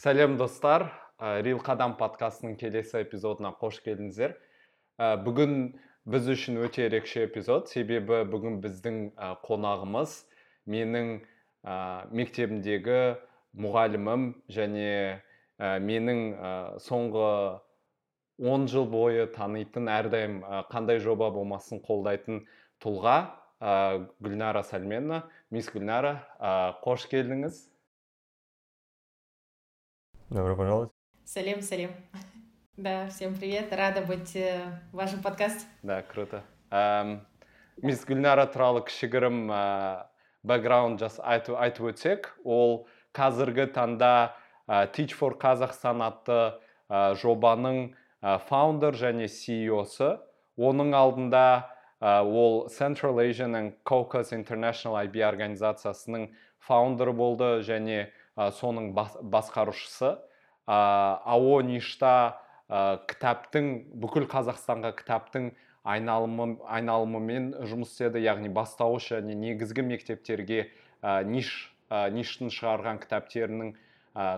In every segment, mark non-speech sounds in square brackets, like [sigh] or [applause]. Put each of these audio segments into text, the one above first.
сәлем достар. Рил қадам подкастының келесі эпизодына қош келдіңіздер. Ә, бүгін біз үшін өте ерекше эпизод. Себебі бүгін біздің ә, қонағымыз менің мектебімдегі мұғалімім және менің соңғы 10 жыл бойы танитын әрдайым қандай жоба болмасын қолдайтын тұлға гүлнара сәлменова. Мисс гүлнара қош келдіңіз. Добро пожаловать. Салем, салем. Да, всем привет. Рада быть э, в вашем подкасте. Да, круто. Эм, мисс гүлнара туралы кішігірім ә, бэкграунд жас айтып, айтып өтсек ол қазіргі таңда ә, teach for қазақстан атты ә, жобаның ә, фаундер және CEO-сы оның алдында ә, ол Central Asian and Caucasus International IB организациясының фаундері болды және соның бас, басқарушысы. Ао ништа кітаптың бүкіл қазақстанға кітаптың айналымы айналымымен жұмыс істеді. Яғни бастауыш және негізгі мектептерге ниш ништың шығарған кітаптерінің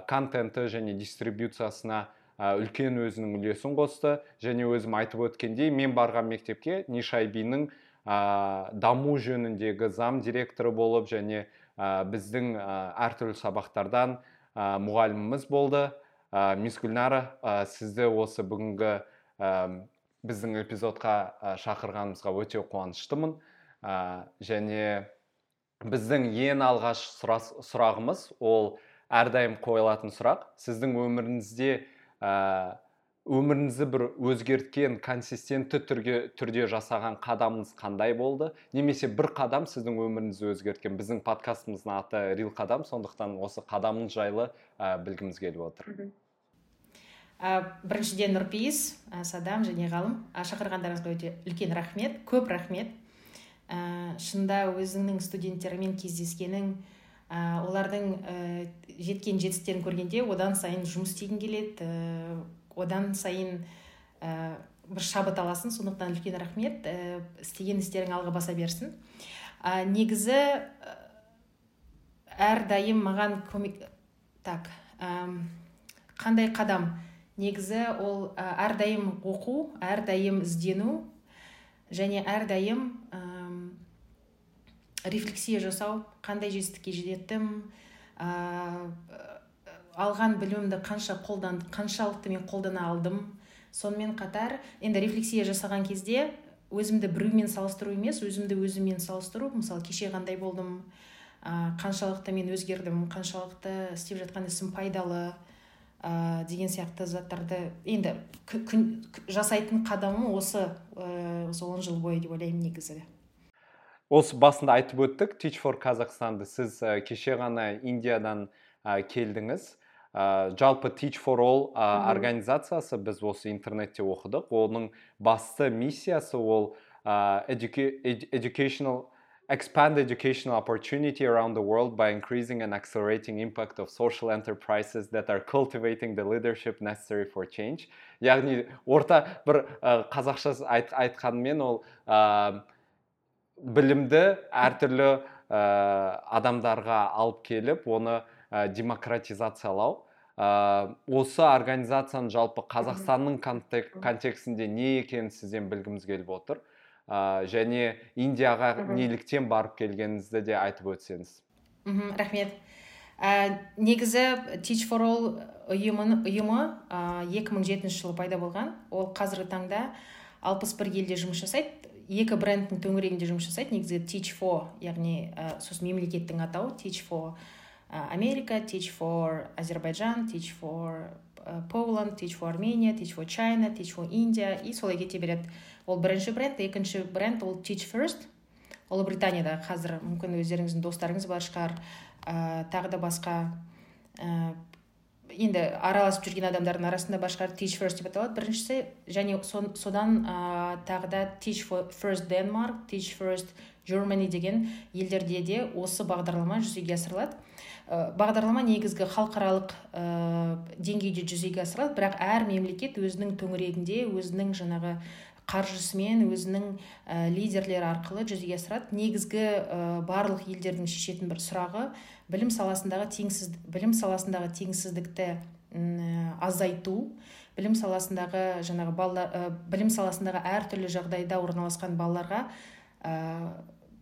контенті және дистрибуциясына үлкен өзінің үлесін қосты. Және өзім айтып өткендей мен барған мектепке ниш ә, даму жөніндегі зам директоры болып және біздің әртүрлі сабақтардан мұғаліміміз болды. Ә, мисс гүлнара сізді осы бүгінгі біздің эпизодқа шақырғанымызға өте қуаныштымын. Және біздің ең алғаш сұрағымыз ол әрдайым қойылатын сұрақ. Сіздің өміріңізде өміріңізді бір өзгерткен консистентті түрге, түрде жасаған қадамыңыз қандай болды? Немесе бір қадам сіздің өміріңізді өзгерткен біздің подкастымыздың аты рил қадам сондықтан осы қадамыңыз жайлы ә, білгіміз келіп отыр. Ә, біріншіден нұрпейіс ә, садам және ғалым шақырғандарыңызға өте үлкен рахмет көп рахмет. Ә, шында өзіңнің студенттеріңмен кездескенің ә, олардың ә, жеткен жетістіктерін көргенде одан сайын жұмыс істегің келеді одан сайын ә, бір шабыт аласың сондықтан үлкен рахмет. Ә, істеген істерің алға баса берсін. Ә, негізі ә, әрдайым маған көмек так ә, қандай қадам? Негізі ол әрдайым оқу әрдайым іздену және әрдайым ә, рефлексия жасау қандай жетістікке жеттім алған білімімді қанша қолданды қаншалықты мен қолдана алдым. Сонымен қатар енді рефлексия жасаған кезде өзімді біреумен салыстыру емес өзімді өзіммен салыстыру. Мысалы кеше қандай болдым қаншалықты мен өзгердім қаншалықты істеп жатқан ісім пайдалы ә, деген сияқты заттарды енді жасайтын қадамым осы ә, осы он жыл бойы деп ойлаймын негізі. Осы басында айтып өттік teach for қазақстанды сіз кеше ғана индиядан келдіңіз. Ә, жалпы teach for all ә, организациясы біз осы интернетте оқыдық. Оның басты миссиясы ол ә, educational expand educational opportunity around the world by increasing and accelerating impact of social enterprises that are cultivating the leadership necessary for change. Яғни орта бір ә, қазақша айт, айтқанымен ол ә, білімді әртүрлі ә, адамдарға алып келіп оны ә, демократизациялау ә, осы организацияның жалпы қазақстанның контекстінде не екенін сізден білгіміз келіп отыр. Ә, және индияға неліктен барып келгеніңізді де айтып өтсеңіз. Мхм рахмет. Ә, негізі teach for all ұйымы, ұйымы ә, 2007 жылы пайда болған. Ол қазіргі таңда 61 елде жұмыс жасайды. Екі брендтің төңірегінде жұмыс жасайды. Негізі teach for яғни ә, сосын мемлекеттің атауы teach for Америка, Teach for Азербайджан, Teach for Poland, Teach for Armenia, Teach for China, Teach for India. И солай кете береді ол бірінші бренд екінші бренд ол Teach First. Ұлыбританияда қазір мүмкін өздеріңіздің достарыңыз бар шығар. Ә, тағы да басқа ә, енді араласып жүрген адамдардың арасында бар шығар teach first деп аталады біріншісі. Және сон, содан ә, тағы да teach first denmark teach first germany деген елдерде де осы бағдарлама жүзеге асырылады. Бағдарлама негізгі халықаралық ә, деңгейде жүзеге асырылады. Бірақ әр мемлекет өзінің төңірегінде өзінің жаңағы қаржысымен өзінің ә, лидерлері арқылы жүзеге асырады. Негізгі ә, барлық елдердің шешетін бір сұрағы білім саласындағы теңсіз білім саласындағы теңсіздікті азайту білім саласындағы жаңағы балалар ә, білім саласындағы әртүрлі жағдайда орналасқан балаларға ә,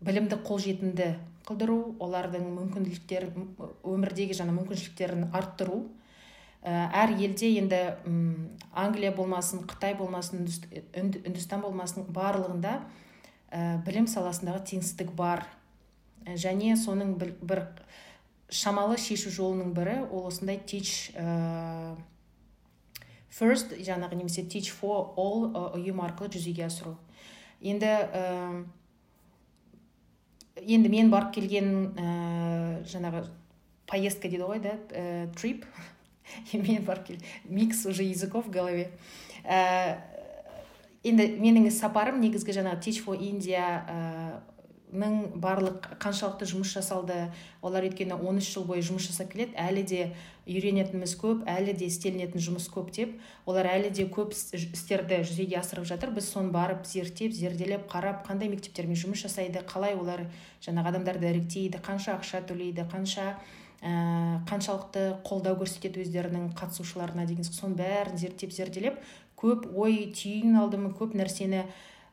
білімді қолжетімді қылдыру олардың мүмкіндіктерін өмірдегі жаңа мүмкіншіліктерін арттыру. Ә, әр елде енді англия болмасын қытай болмасын үндістан болмасын барлығында ә, білім саласындағы теңсіздік бар. Және соның бір, бір шамалы шешу жолының бірі ол осындай teach ә, first жаңағы немесе teach for all ұйым арқылы жүзеге асыру. Енді ә, енді мен барып келген ә, жаңағы поездка дейді ғой да ә, trip. [laughs] Мен барып кел микс уже языков в голове. Ә, енді менің сапарым негізгі жаңағы teach for india ә, барлық қаншалықты жұмыс жасалды олар өйткені 13 жыл бойы жұмыс жасап келеді әлі де үйренетініміз көп әлі де істелінетін жұмыс көп деп олар әлі де көп істерді жүзеге асырып жатыр. Біз соны барып зерттеп зерделеп қарап қандай мектептермен жұмыс жасайды қалай олар жаңағы адамдарды іріктейді қанша ақша төлейді қанша ә, қаншалықты қолдау көрсетеді өздерінің қатысушыларына деген соның бәрін зерттеп зерделеп көп ой түйін алдым көп нәрсені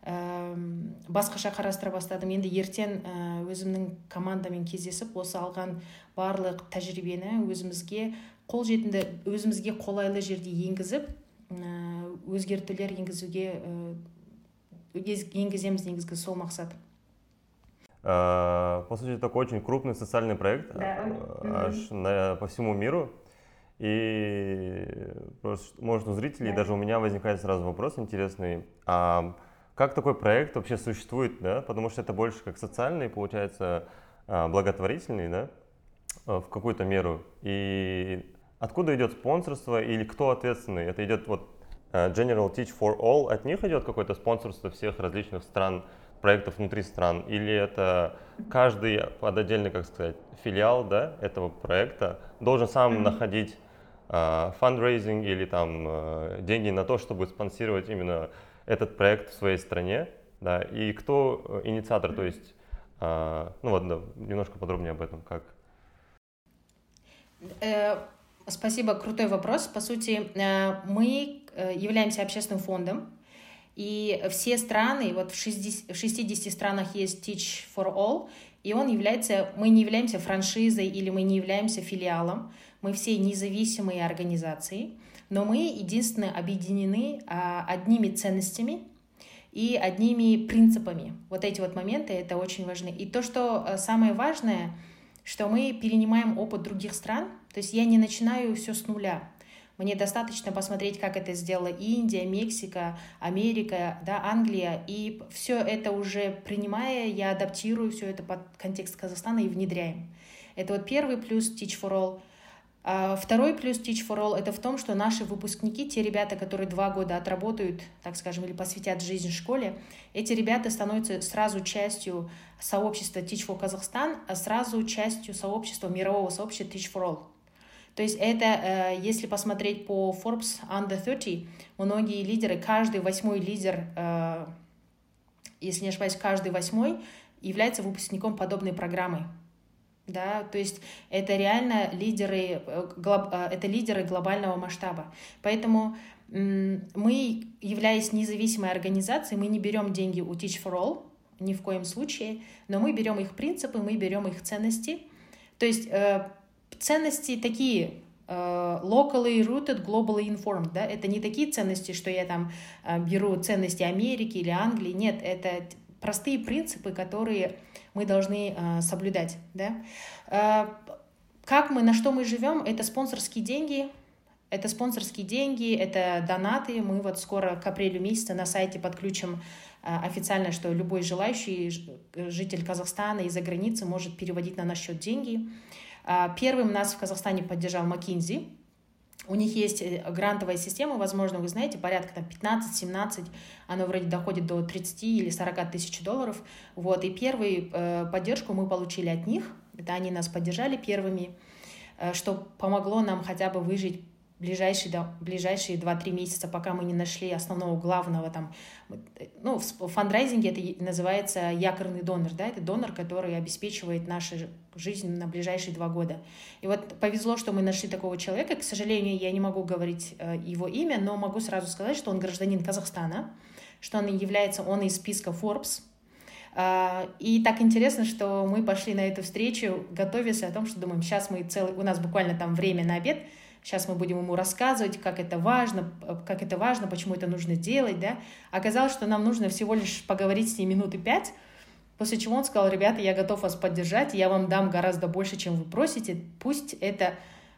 басқаша қарастыра бастадым енді ертең өзімнің командамен кездесіп осы алған барлық тәжірибені өзімізге қолжетімді өзімізге қолайлы жерде енгізіп өзгертулер енгізуге енгіземіз негізгі сол мақсат по сути, такой очень крупный социальный проект да. аж на, по всему миру. И просто, может, у зрителей, да. даже у меня возникает сразу вопрос интересный. А как такой проект вообще существует, да, потому что это больше как социальный, получается, а, благотворительный, да, а, в какую-то меру. И откуда идет спонсорство или кто ответственный? Это идет вот а, General Teach for All, от них идет какое-то спонсорство всех различных стран, проектов внутри стран, или это каждый под отдельный, как сказать, филиал, да, этого проекта должен сам mm-hmm. находить фандрейзинг или там деньги на то, чтобы спонсировать именно этот проект в своей стране, да, и кто э, инициатор, то есть, э, ну вот, да, немножко подробнее об этом, как. Э, спасибо, крутой вопрос. По сути, э, мы являемся общественным фондом, и все страны, вот в 60, в 60 странах есть Teach for All, и он является, мы не являемся франшизой или мы не являемся филиалом, мы все независимые организации но мы единственные объединены а, одними ценностями и одними принципами. Вот эти вот моменты, это очень важны. И то, что э, самое важное, что мы перенимаем опыт других стран, то есть я не начинаю все с нуля. Мне достаточно посмотреть, как это сделала Индия, Мексика, Америка, да, Англия. И все это уже принимая, я адаптирую все это под контекст Казахстана и внедряем. Это вот первый плюс Teach for All. А, второй плюс Teach for All – это в том, что наши выпускники, те ребята, которые два года отработают, так скажем, или посвятят жизнь школе, эти ребята становятся сразу частью сообщества Teach for Kazakhstan, а сразу частью сообщества, мирового сообщества Teach for All. То есть это, э, если посмотреть по Forbes Under 30, многие лидеры, каждый восьмой лидер, э, если не ошибаюсь, каждый восьмой является выпускником подобной программы да, то есть это реально лидеры, э, э, это лидеры глобального масштаба. Поэтому мы, являясь независимой организацией, мы не берем деньги у Teach for All, ни в коем случае, но мы берем их принципы, мы берем их ценности. То есть э, ценности такие, locally rooted, globally informed, да, это не такие ценности, что я там беру ценности Америки или Англии, нет, это простые принципы, которые мы должны э, соблюдать. Да? Э, как мы, на что мы живем, это спонсорские деньги, это спонсорские деньги, это донаты. Мы вот скоро к апрелю месяца на сайте подключим э, официально, что любой желающий житель Казахстана из-за границы может переводить на наш счет деньги. Первым нас в Казахстане поддержал McKinsey. У них есть э, грантовая система, возможно, вы знаете, порядка там 15-17, оно вроде доходит до 30 или 40 тысяч долларов. Вот, и первую э, поддержку мы получили от них, это они нас поддержали первыми, э, что помогло нам хотя бы выжить ближайшие, да, ближайшие 2-3 месяца, пока мы не нашли основного главного там, ну, в фандрайзинге это называется якорный донор, да, это донор, который обеспечивает нашу жизнь на ближайшие два года. И вот повезло, что мы нашли такого человека, к сожалению, я не могу говорить э, его имя, но могу сразу сказать, что он гражданин Казахстана, что он является, он из списка Forbes, а, и так интересно, что мы пошли на эту встречу, готовясь о том, что думаем, сейчас мы целый, у нас буквально там время на обед, сейчас мы будем ему рассказывать, как это важно, как это важно, почему это нужно делать, да. Оказалось, что нам нужно всего лишь поговорить с ней минуты пять, после чего он сказал, ребята, я готов вас поддержать, я вам дам гораздо больше, чем вы просите, пусть это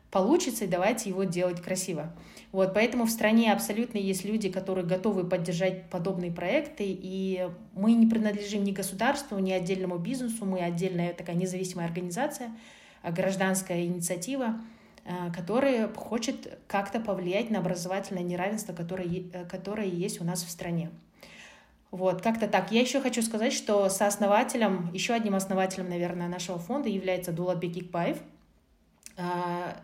получится, и давайте его делать красиво. Вот, поэтому в стране абсолютно есть люди, которые готовы поддержать подобные проекты, и мы не принадлежим ни государству, ни отдельному бизнесу, мы отдельная такая независимая организация, гражданская инициатива, а, которая хочет как-то повлиять на образовательное неравенство, которое, э, которое есть у нас в стране. Вот, как-то так. Я еще хочу сказать, что сооснователем, еще одним основателем, наверное, нашего фонда является Дулатбек Икбаев. А,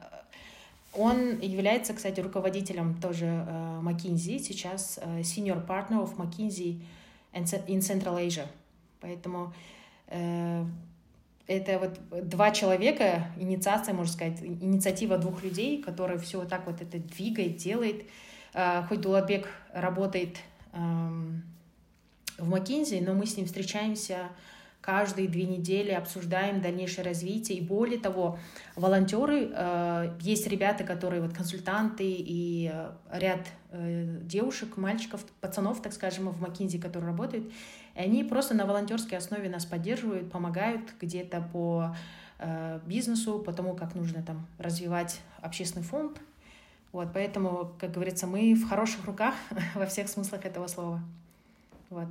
он является, кстати, руководителем тоже uh, McKinsey, сейчас senior partner of McKinsey in Central Asia. Поэтому это вот два человека, инициация, можно сказать, инициатива двух людей, которые все вот так вот это двигает, делает. Uh, хоть Дулабек работает в McKinsey, но мы с ним встречаемся каждые две недели обсуждаем дальнейшее развитие. И более того, волонтеры, э, есть ребята, которые вот консультанты и э, ряд э, девушек, мальчиков, пацанов, так скажем, в Макинзи, которые работают, и они просто на волонтерской основе нас поддерживают, помогают где-то по э, бизнесу, по тому, как нужно там развивать общественный фонд. Вот, поэтому, как говорится, мы в хороших руках [laughs] во всех смыслах этого слова. Вот.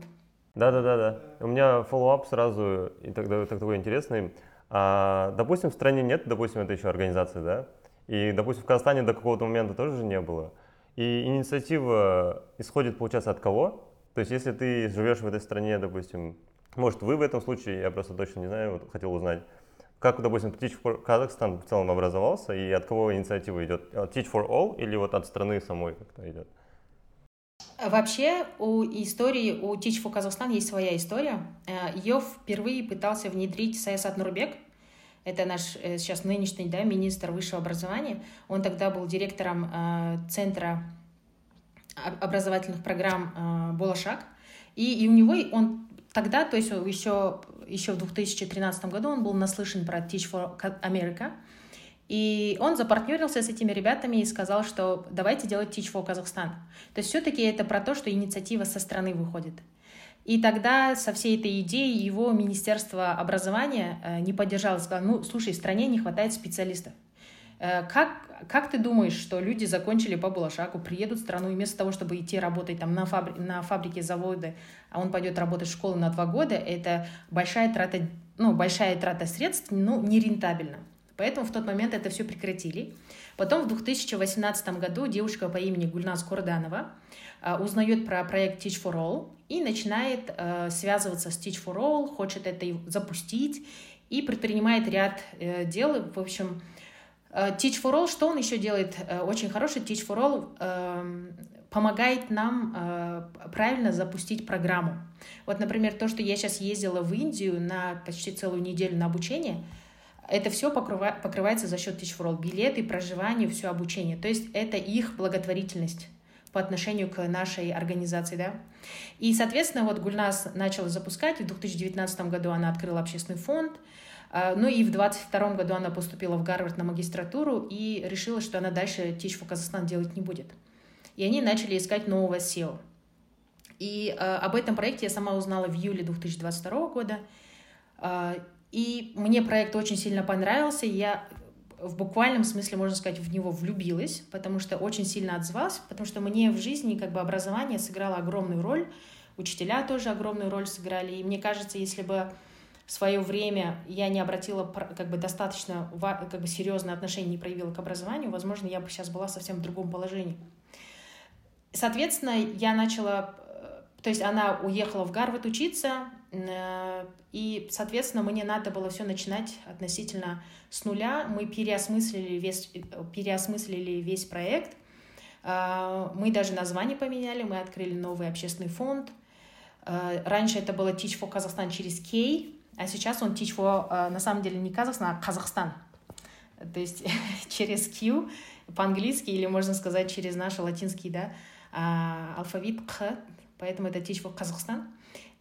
Да, да, да, да. У меня follow-up сразу и тогда так, такой интересный. А, допустим, в стране нет, допустим, это еще организация, да? И, допустим, в Казахстане до какого-то момента тоже же не было. И инициатива исходит, получается, от кого? То есть, если ты живешь в этой стране, допустим, может, вы в этом случае, я просто точно не знаю, вот хотел узнать, как, допустим, Teach for Kazakhstan в целом образовался и от кого инициатива идет? Teach for All или вот от страны самой как-то идет? Вообще у истории, у Teach for Kazakhstan есть своя история. Э, Ее впервые пытался внедрить Саясат Нурбек. Это наш э, сейчас нынешний да, министр высшего образования. Он тогда был директором э, Центра образовательных программ Болошак. И, и у него он тогда, то есть еще, еще в 2013 году он был наслышан про Teach for America – и он запартнерился с этими ребятами и сказал, что давайте делать Teach for Казахстан. То есть все-таки это про то, что инициатива со стороны выходит. И тогда со всей этой идеей его Министерство образования э, не поддержало, сказало, ну, слушай, стране не хватает специалистов. Э, как, как ты думаешь, что люди закончили по Балашаку, приедут в страну, и вместо того, чтобы идти работать там на, фабри на фабрике, заводы, а он пойдет работать в школу на два года, это большая трата, ну, большая трата средств, ну, нерентабельно. Поэтому в тот момент это все прекратили. Потом в 2018 году девушка по имени Гульнас Курданова э, узнает про проект Teach for All и начинает э, связываться с Teach for All, хочет это запустить и предпринимает ряд э, дел. В общем, э, Teach for All, что он еще делает э, очень хороший? Teach for All э, помогает нам правильно запустить программу. Вот, например, то, что я сейчас ездила в Индию на почти целую неделю на обучение – это все покрыва, покрывается за счет Teach for All. Билеты, проживание, все обучение. То есть это их благотворительность по отношению к нашей организации, да. И, соответственно, вот Гульнас начала запускать, в 2019 году она открыла общественный фонд, а, ну и в 2022 году она поступила в Гарвард на магистратуру и решила, что она дальше Teach for Казахстан делать не будет. И они начали искать нового SEO. И э, об этом проекте я сама узнала в июле 2022 года. Э, и мне проект очень сильно понравился. Я в буквальном смысле, можно сказать, в него влюбилась, потому что очень сильно отзывалась, потому что мне в жизни как бы образование сыграло огромную роль, учителя тоже огромную роль сыграли. И мне кажется, если бы в свое время я не обратила как бы достаточно как бы серьезное отношение не проявила к образованию, возможно, я бы сейчас была совсем в другом положении. Соответственно, я начала, э, то есть она уехала в Гарвард учиться, и, соответственно, мне надо было все начинать относительно с нуля. Мы переосмыслили весь, переосмыслили весь проект. Э, мы даже название поменяли, мы открыли новый общественный фонд. Э, раньше это было Teach for Kazakhstan через Кей, а сейчас он Teach for, на самом деле, не Казахстан, а Казахстан. То есть [laughs] через Q по-английски, или можно сказать через наш латинский да, алфавит Х, поэтому это Teach for Казахстан.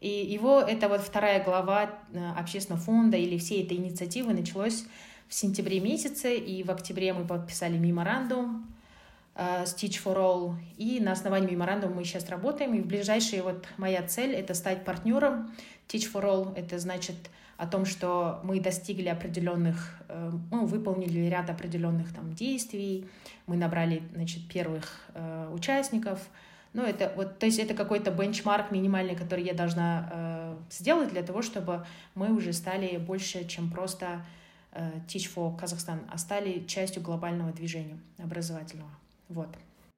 И его, это вот вторая глава э, общественного фонда или всей этой инициативы началось в сентябре месяце, и в октябре мы подписали меморандум э, с Teach for All, и на основании меморандума мы сейчас работаем, и в ближайшие вот моя цель — это стать партнером Teach for All, это значит о том, что мы достигли определенных, э, ну, выполнили ряд определенных там действий, мы набрали, значит, первых участников — ну, это вот, то есть это какой-то бенчмарк минимальный, который я должна э, сделать для того, чтобы мы уже стали больше, чем просто э, Teach for Kazakhstan, а стали частью глобального движения образовательного. Вот.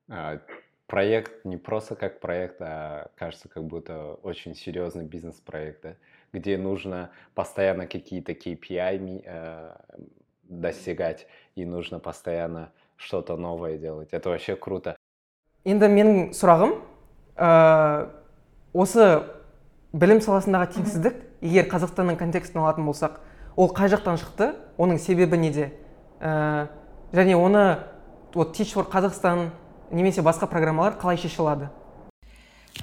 А, проект не просто как проект, а кажется, как будто очень серьезный бизнес-проект, да? где нужно постоянно какие-то KPI э, достигать, и нужно постоянно что-то новое делать. Это вообще круто енді менің сұрағым ә, осы білім саласындағы теңсіздік егер қазақстанның контекстін алатын болсақ ол қай жақтан шықты оның себебі неде? Ә, және оны вот teach for қазақстан немесе басқа программалар қалай шеше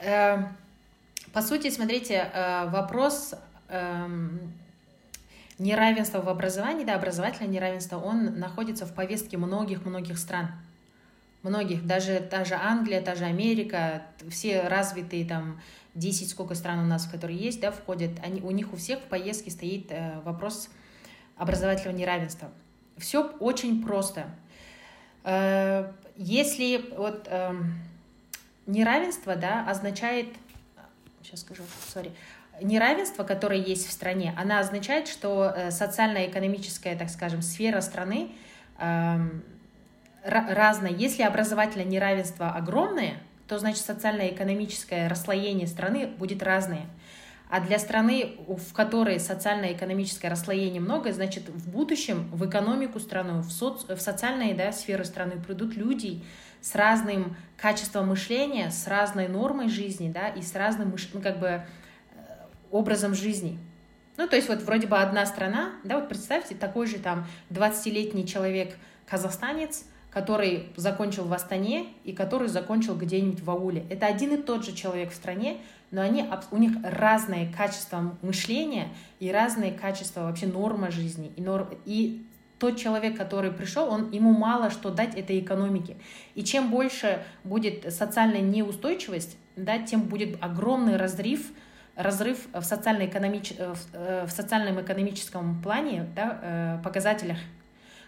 э, по сути смотрите вопрос неравенства в образовании да образовательное неравенство он находится в повестке многих многих стран. Многих, даже та же Англия, та же Америка, все развитые там 10 сколько стран у нас, которые есть, да, входят, они, у них у всех в поездке стоит э, вопрос образовательного неравенства. Все очень просто. Э, если вот э, неравенство, да, означает, сейчас скажу, сори, неравенство, которое есть в стране, она означает, что э, социально-экономическая, так скажем, сфера страны э, разное. Если образовательное неравенство огромное, то значит социально-экономическое расслоение страны будет разное. А для страны, в которой социально-экономическое расслоение много, значит, в будущем в экономику страны, в, соци... в социальные да, сферы страны придут люди с разным качеством мышления, с разной нормой жизни, да, и с разным, ну, как бы, э, образом жизни. Ну, то есть вот вроде бы одна страна, да, вот представьте, такой же там 20-летний человек казахстанец – который закончил в Астане и который закончил где-нибудь в ауле. Это один и тот же человек в стране, но они, у них разные качества мышления и разные качества вообще нормы жизни. И, норм, и тот человек, который пришел, он, ему мало что дать этой экономике. И чем больше будет социальная неустойчивость, да, тем будет огромный разрыв, разрыв в, социально-экономич... в социальном экономическом плане, да, э, показателях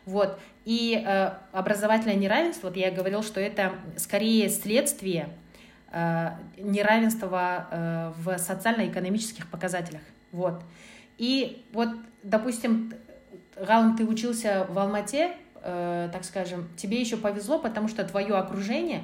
вот. И э, образовательное неравенство, вот я говорил, что это скорее следствие э, неравенства э, в социально-экономических показателях. Вот. И вот, допустим, Галм, ты учился в Алмате, э, так скажем, тебе еще повезло, потому что твое окружение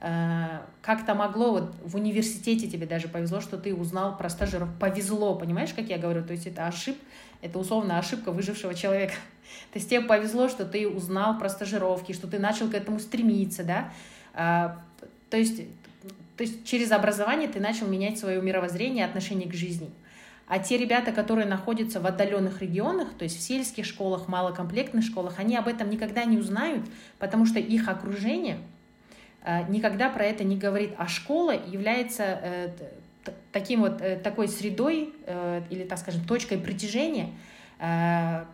э, как-то могло, вот в университете тебе даже повезло, что ты узнал про стажеров. Повезло, понимаешь, как я говорю? То есть это ошибка, это условно ошибка выжившего человека. [laughs] То есть тебе повезло, что ты узнал про стажировки, что ты начал к этому стремиться, да. А, то есть, то есть через образование ты начал менять свое мировоззрение, отношение к жизни. А те ребята, которые находятся в отдаленных регионах, то есть в сельских школах, малокомплектных школах, они об этом никогда не узнают, потому что их окружение а, никогда про это не говорит. А школа является э, таким вот, э, такой средой э, или, так скажем, точкой притяжения Э,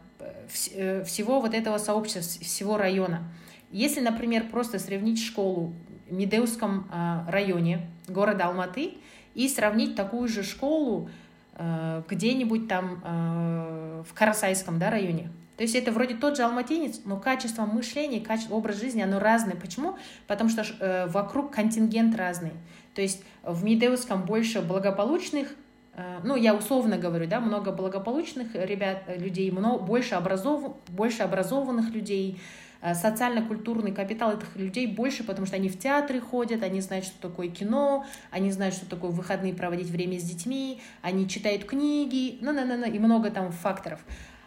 всего вот этого сообщества, всего района. Если, например, просто сравнить школу в Медеуском а, районе города Алматы и сравнить такую же школу где-нибудь там в Карасайском да, районе, то есть это вроде тот же алматинец, но качество мышления, качество, образ жизни, оно разное. Почему? Потому что э, вокруг контингент разный. То есть в Медеуском больше благополучных Э, ну, я условно говорю, да, много благополучных ребят, э, людей, много, больше, образов, больше образованных людей, э, социально-культурный капитал этих людей больше, потому что они в театры ходят, они знают, что такое кино, они знают, что такое выходные проводить время с детьми, они читают книги, ну, на, на, на, и много там факторов.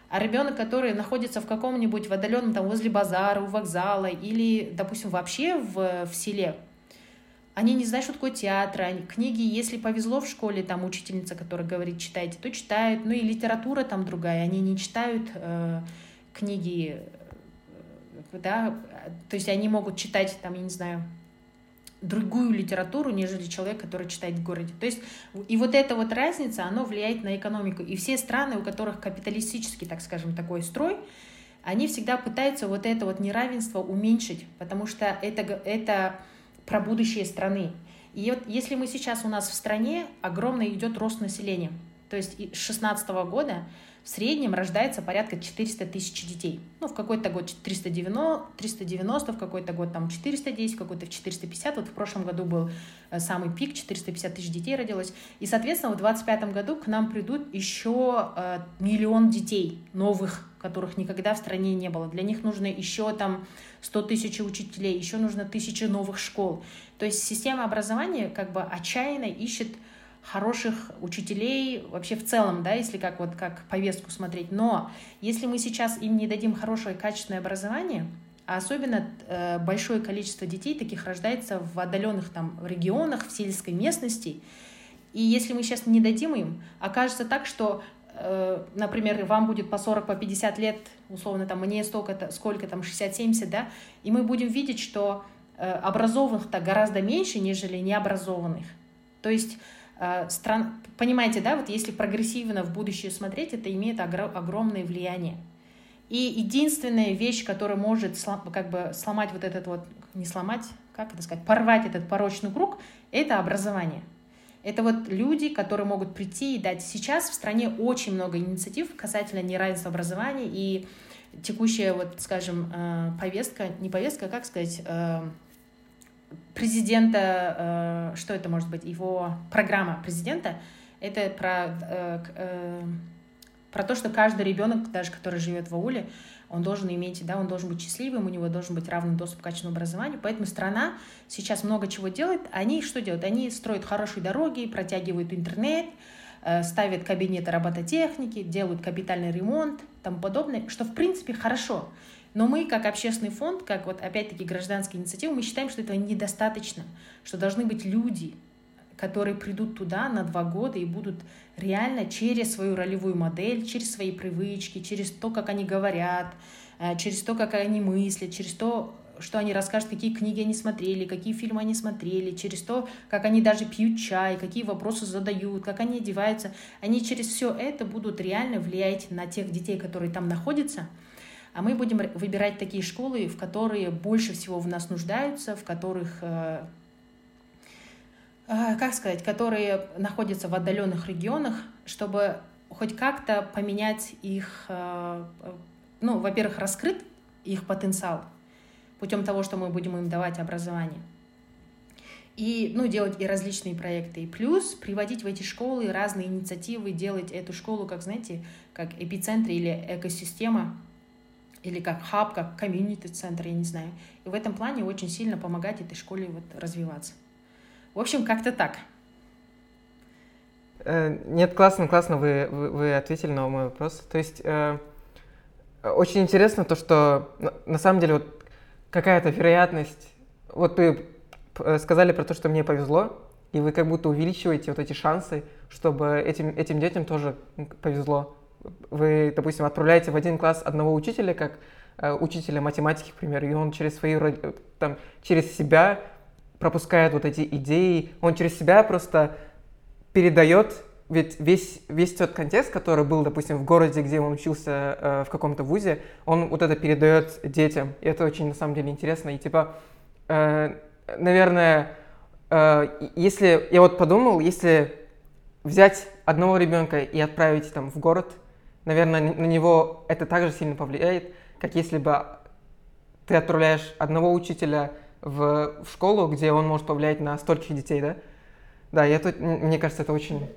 А ребенок, который находится в каком-нибудь в отдаленном, там, возле базара, у вокзала или, допустим, вообще в, в селе, они не знают, что такое театр, они, книги, если повезло в школе, там учительница, которая говорит, читайте, то читают, ну и литература там другая, они не читают э, книги, э, да, то есть они могут читать, там, я не знаю, другую литературу, нежели человек, который читает в городе. То есть и вот эта вот разница, она влияет на экономику. И все страны, у которых капиталистический, так скажем, такой строй, они всегда пытаются вот это вот неравенство уменьшить, потому что это, это про будущее страны. И вот если мы сейчас у нас в стране огромный идет рост населения, то есть с 2016 года в среднем рождается порядка 400 тысяч детей. Ну, в какой-то год 390, 390 в какой-то год там 410, в какой-то в 450. Вот в прошлом году был э, самый пик, 450 тысяч детей родилось. И, соответственно, в 2025 году к нам придут еще э, миллион детей новых, которых никогда в стране не было. Для них нужно еще там 100 тысяч учителей, еще нужно тысячи новых школ. То есть система образования как бы отчаянно ищет хороших учителей вообще в целом, да, если как вот как повестку смотреть. Но если мы сейчас им не дадим хорошее качественное образование, а особенно э, большое количество детей таких рождается в отдаленных там регионах, в сельской местности, и если мы сейчас не дадим им, окажется так, что например, вам будет по 40, по 50 лет, условно, там, мне столько-то, сколько там, 60-70, да, и мы будем видеть, что э, образованных-то гораздо меньше, нежели необразованных. То есть Э, стран... Понимаете, да, вот если прогрессивно в будущее смотреть, это имеет огр... огромное влияние. И единственная вещь, которая может как бы сломать вот этот вот, не сломать, как это сказать, порвать этот порочный круг, это образование. Это вот люди, которые могут прийти и дать. Сейчас в стране очень много инициатив касательно неравенства образования и текущая, вот, скажем, э, повестка, не повестка, а как сказать, э, президента, э, что это может быть, его программа президента, это про, про то, что каждый ребенок, даже который живет в ауле, он должен иметь, да, он должен быть счастливым, у него должен быть равный доступ к качественному образованию. Поэтому страна сейчас много чего делает. Они что делают? Они строят хорошие дороги, протягивают интернет, ставят кабинеты робототехники, делают капитальный ремонт, тому подобное, что в принципе хорошо. Но мы, как общественный фонд, как вот опять-таки гражданская инициатива, мы считаем, что этого недостаточно, что должны быть люди, которые придут туда на два года и будут реально через свою ролевую модель, через свои привычки, через то, как они говорят, э, через то, как они мыслят, через то, что они расскажут, какие книги они смотрели, какие фильмы они смотрели, через то, как они даже пьют чай, какие вопросы задают, как они одеваются. Они через все это будут реально влиять на тех детей, которые там находятся, а мы будем выбирать такие школы, в которые больше всего в нас нуждаются, в которых, э, как сказать, которые находятся в отдаленных регионах, чтобы хоть как-то поменять их, э, ну, во-первых, раскрыть их потенциал путем того, что мы будем им давать образование. И, ну, делать и различные проекты. И плюс приводить в эти школы разные инициативы, делать эту школу, как, знаете, как эпицентр или экосистема или как хаб, как комьюнити-центр, я не знаю. И в этом плане очень сильно помогать этой школе вот развиваться. В общем, как-то так. Э, нет, классно, классно вы, вы, ответили на мой вопрос. То есть э, очень интересно то, что на, самом деле вот какая-то вероятность, вот вы э, сказали про то, что мне повезло, и вы как будто увеличиваете вот эти шансы, чтобы этим, этим детям тоже повезло вы, допустим, отправляете в один класс одного учителя, как учителя математики, к примеру, и он через свои, там, через себя пропускает вот эти идеи, он через себя просто передает, ведь весь, весь тот контекст, который был, допустим, в городе, где он учился э, в каком-то вузе, он вот это передает детям, и это очень, на самом деле, интересно, и типа, э, наверное, э, если, я вот подумал, если взять одного ребенка и отправить там в город, наверное, на него это также сильно повлияет, как если бы ты отправляешь одного учителя в, в школу, где он может повлиять на стольких детей, да? Да, я тут, мне кажется, это очень,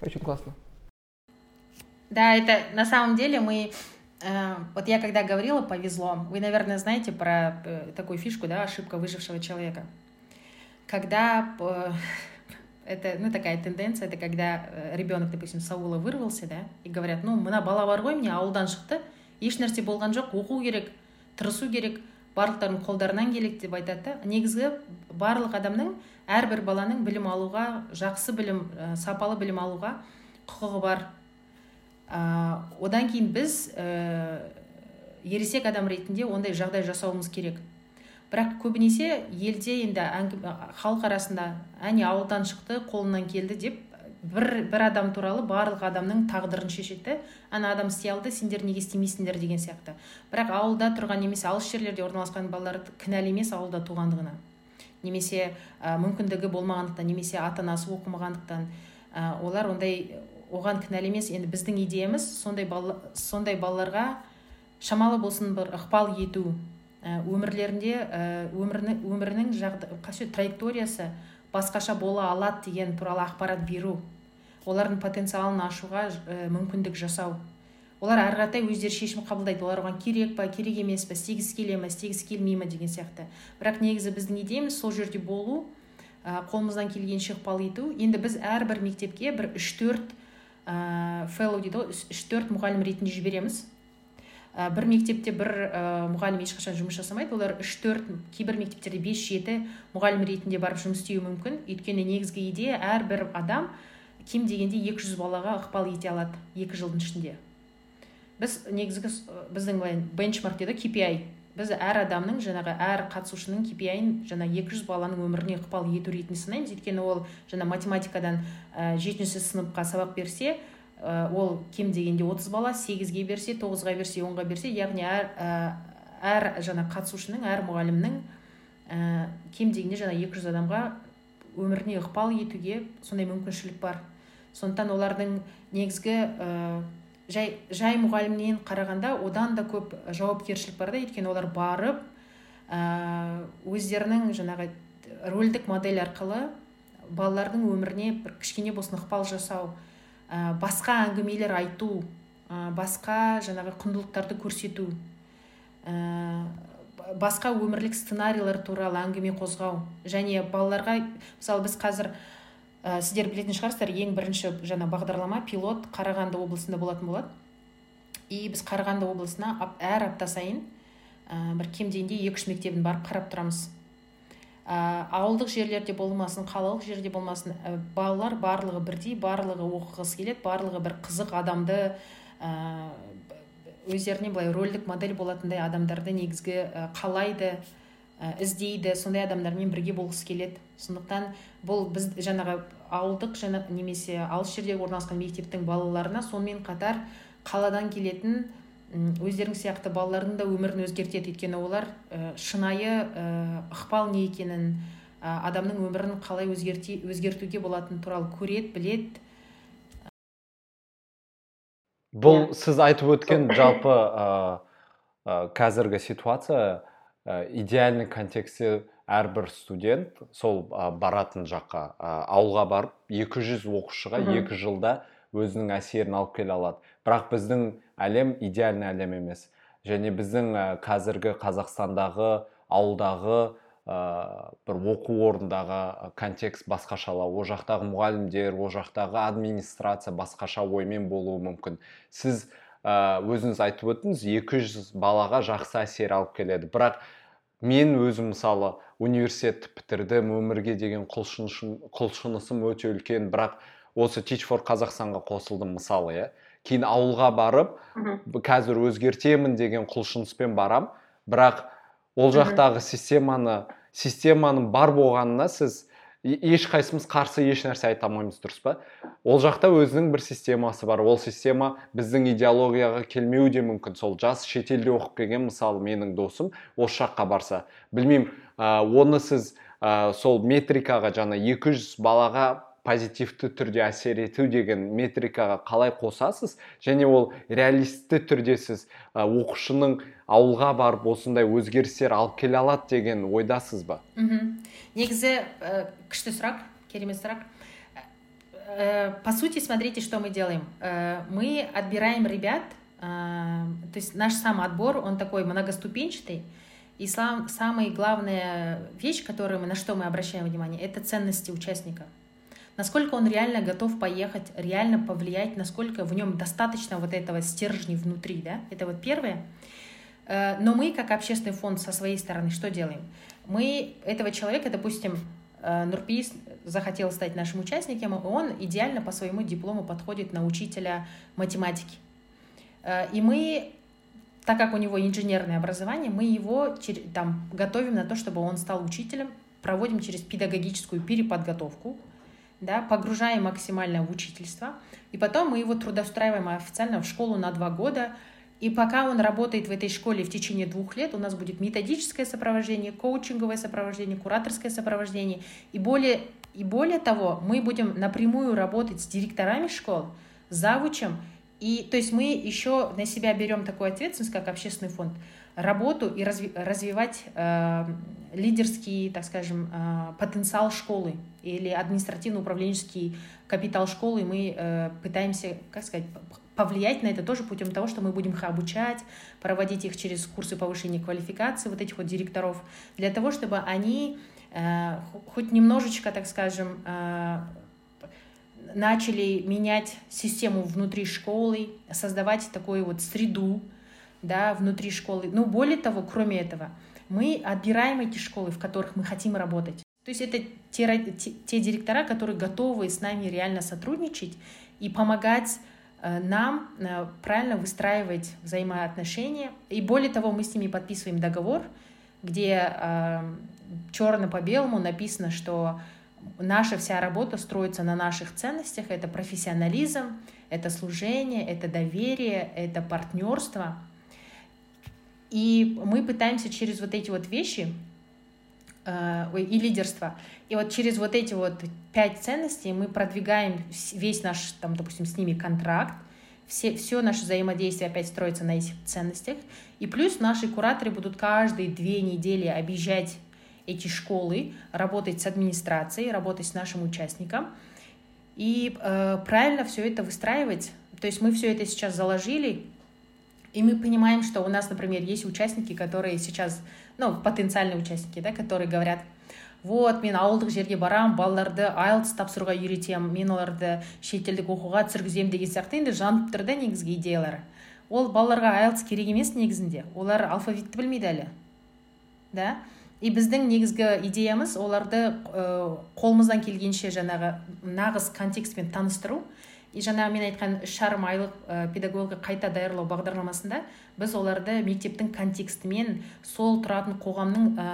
очень классно. Да, это на самом деле мы Э, вот я когда говорила повезло, вы, наверное, знаете про э, такую фишку, да, ошибка выжившего человека. Когда э, [laughs] это, ну, такая тенденция, это когда ребенок, допустим, с аула вырвался, да, и говорят, ну, мына бала бар ғой міне ауылдан шықты ешнәрсе болған жоқ оқу керек тырысу керек барлықтарының қолдарынан келеді деп айтады да. Негізгі барлық адамның әрбір баланың білім алуға жақсы білім ә, сапалы білім алуға құқығы бар. Ә, одан кейін біз ә, ересек адам ретінде ондай жағдай жасауымыз керек. Бірақ көбінесе елде енді халық арасында әне ауылдан шықты қолынан келді деп бір бір адам туралы барлық адамның тағдырын шешеді ана адам істей алды сендер неге істемейсіңдер? деген сияқты. Бірақ ауылда тұрған немесе алыс жерлерде орналасқан балалар кінәлі емес ауылда туғандығына. Немесе ә, мүмкіндігі болмағандықтан немесе ата анасы оқымағандықтан ә, олар ондай оған кінәлі емес енді біздің идеямыз сондай бала, сондай балаларға шамалы болсын бір ықпал ету. Өмірлерінде өмірінің, өмірінің жағдай, траекториясы басқаша бола алады деген туралы ақпарат беру олардың потенциалын ашуға ә, мүмкіндік жасау. Олар ары қаратай өздері шешім қабылдайды. Олар оған керек па керек емес па істегісі келе ма істегісі келмей ма деген сияқты. Бірақ негізі біздің идеямыз сол жерде болу ә, қолымыздан келгенше ықпал ету. Енді біз әрбір мектепке бір үш төрт ә, fellow дейді ғой үш төрт мұғалім ретінде жібереміз. Ә, бір мектепте бір ә, мұғалім ешқашан жұмыс жасамайды. Олар үш төрт кейбір мектептерде бес жеті мұғалім ретінде барып жұмыс істеуі мүмкін. Өйткені негізгі идея әрбір адам кем дегенде 200 балаға ықпал ете алады екі жылдың ішінде. Біз негізгі біздің былай бенчмарк дейді KPI біз әр адамның жаңағы әр қатысушының KPI-ін жаңа 200 баланың өміріне ықпал ету ретінде санаймыз. Өйткені ол жаңа математикадан жетінші сыныпқа сабақ берсе ол кем дегенде 30 бала сегізге берсе тоғызға берсе онға берсе яғни әр әр жаңа қатысушының әр мұғалімнің ә, кем дегенде жаңа 200 адамға өміріне ықпал етуге сондай мүмкіншілік бар. Сондықтан олардың негізгі жай жай мұғалімнен қарағанда одан да көп жауапкершілік бар да. Өйткені олар барып ә, өздерінің жаңағы рөлдік модель арқылы балалардың өміріне бір кішкене болсын ықпал жасау ә, басқа әңгімелер айту ә, басқа жаңағы құндылықтарды көрсету ә, басқа өмірлік сценарийлер туралы әңгіме қозғау. Және балаларға мысалы біз қазір ә, сіздер білетін шығарсыздар ең бірінші жаңа бағдарлама пилот қарағанды облысында болатын болады. И біз қарағанды облысына әр апта сайын ә, бір кем дегенде екі үш мектебін барып қарап тұрамыз. Ә, ауылдық жерлерде болмасын қалалық жерде болмасын ә, балалар барлығы бірдей барлығы оқығысы келеді барлығы бір қызық адамды ә, өздеріне былай рөлдік модель болатындай адамдарды негізгі қалайды іздейді сондай адамдармен бірге болғысы келеді. Сондықтан бұл біз жаңағы ауылдық жана, немесе алыс жерде орналасқан мектептің балаларына сонымен қатар қаладан келетін өздерің сияқты балалардың да өмірін өзгертеді. Өйткені олар ә, шынайы ә, ықпал не екенін ә, адамның өмірін қалай өзгерте, өзгертуге болатыны туралы көреді біледі. Бұл сіз айтып өткен жалпы ә, ә, қазіргі ситуация ә, идеальный контекстте әрбір студент сол ә, баратын жаққа ә, ауылға барып 200 оқушыға екі жылда өзінің әсерін алып келе алады. Бірақ біздің әлем идеальный әлем емес. Және біздің қазіргі қазақстандағы ауылдағы ә, бір оқу орнындағы контекст басқашалау ол жақтағы мұғалімдер ол жақтағы администрация басқаша оймен болуы мүмкін. Сіз ә, өзіңіз айтып өттіңіз 200 балаға жақсы әсер алып келеді. Бірақ мен өзім мысалы университетті бітірдім өмірге деген құлшынысым өте үлкен. Бірақ осы teach for қазақстанға қосылдым мысалы иә. Кейін ауылға барып қазір өзгертемін деген құлшыныспен барам. Бірақ ол жақтағы системаны системаның бар болғанына сіз ешқайсымыз қарсы еш нәрсе айта алмаймыз дұрыс па? Ол жақта өзінің бір системасы бар. Ол система біздің идеологияға келмеуі де мүмкін. Сол жас шетелде оқып келген мысалы менің досым осы жаққа барса. Білмеймін ә, оны сіз ә, сол метрикаға жаңа 200 балаға позитивті түрде әсер ету деген метрикаға қалай қосасыз? Және ол реалистті түрде сіз оқушының ауылға барып осындай өзгерістер алып келе алады деген ойдасыз ба? Мхм негізі күшті сұрақ керемет сұрақ. По сути смотрите что мы делаем. Мы отбираем ребят то есть наш сам отбор, он такой многоступенчатый, и сам, самая главная вещь, которую мы, на что мы обращаем внимание, это ценности участника. Насколько он реально готов поехать, реально повлиять, насколько в нем достаточно вот этого стержня внутри, да, это вот первое. Э, но мы, как общественный фонд, со своей стороны что делаем? Мы этого человека, допустим, э, Нурпиис захотел стать нашим участником, он идеально по своему диплому подходит на учителя математики. Э, и мы так как у него инженерное образование, мы его там, готовим на то, чтобы он стал учителем, проводим через педагогическую переподготовку, да, погружаем максимально в учительство, и потом мы его трудоустраиваем официально в школу на два года, и пока он работает в этой школе в течение двух лет, у нас будет методическое сопровождение, коучинговое сопровождение, кураторское сопровождение. И более, и более того, мы будем напрямую работать с директорами школ, завучем, и то есть мы еще на себя берем такую ответственность, как общественный фонд, работу и разви развивать э, лидерский, так скажем, э, потенциал школы или административно-управленческий капитал школы. Мы э, пытаемся, как сказать, повлиять на это тоже путем того, что мы будем их обучать, проводить их через курсы повышения квалификации вот этих вот директоров, для того, чтобы они э, хоть немножечко, так скажем, э, начали менять систему внутри школы, создавать такую вот среду да, внутри школы. Но более того, кроме этого, мы отбираем эти школы, в которых мы хотим работать. То есть это те, те, те директора, которые готовы с нами реально сотрудничать и помогать э, нам э, правильно выстраивать взаимоотношения. И более того, мы с ними подписываем договор, где э, черно по белому написано, что наша вся работа строится на наших ценностях. Это профессионализм, это служение, это доверие, это партнерство. И мы пытаемся через вот эти вот вещи э, и лидерство. И вот через вот эти вот пять ценностей мы продвигаем весь наш, там, допустим, с ними контракт, все, все наше взаимодействие опять строится на этих ценностях. И плюс наши кураторы будут каждые две недели объезжать эти школы, работать с администрацией, работать с нашим участником и э, правильно все это выстраивать. То есть мы все это сейчас заложили, и мы понимаем, что у нас, например, есть участники, которые сейчас, ну, потенциальные участники, да, которые говорят, вот мен ауылдық жерге барам балаларды айлтс тапсыруға үйретемін мен оларды шетелдік оқуға түсіргіземін деген сияқты. Енді жанып тұр да негізгі идеялары ол балаларға айлтс керек емес негізінде. Олар алфавитті білмейді әлі. Да? И біздің негізгі идеямыз оларды ә, қолымыздан келгенше жаңағы нағыз контекстпен таныстыру и жаңағы мен айтқан үш жарым айлық ә, педагогика қайта даярлау бағдарламасында біз оларды мектептің контекстімен сол тұратын қоғамның ә,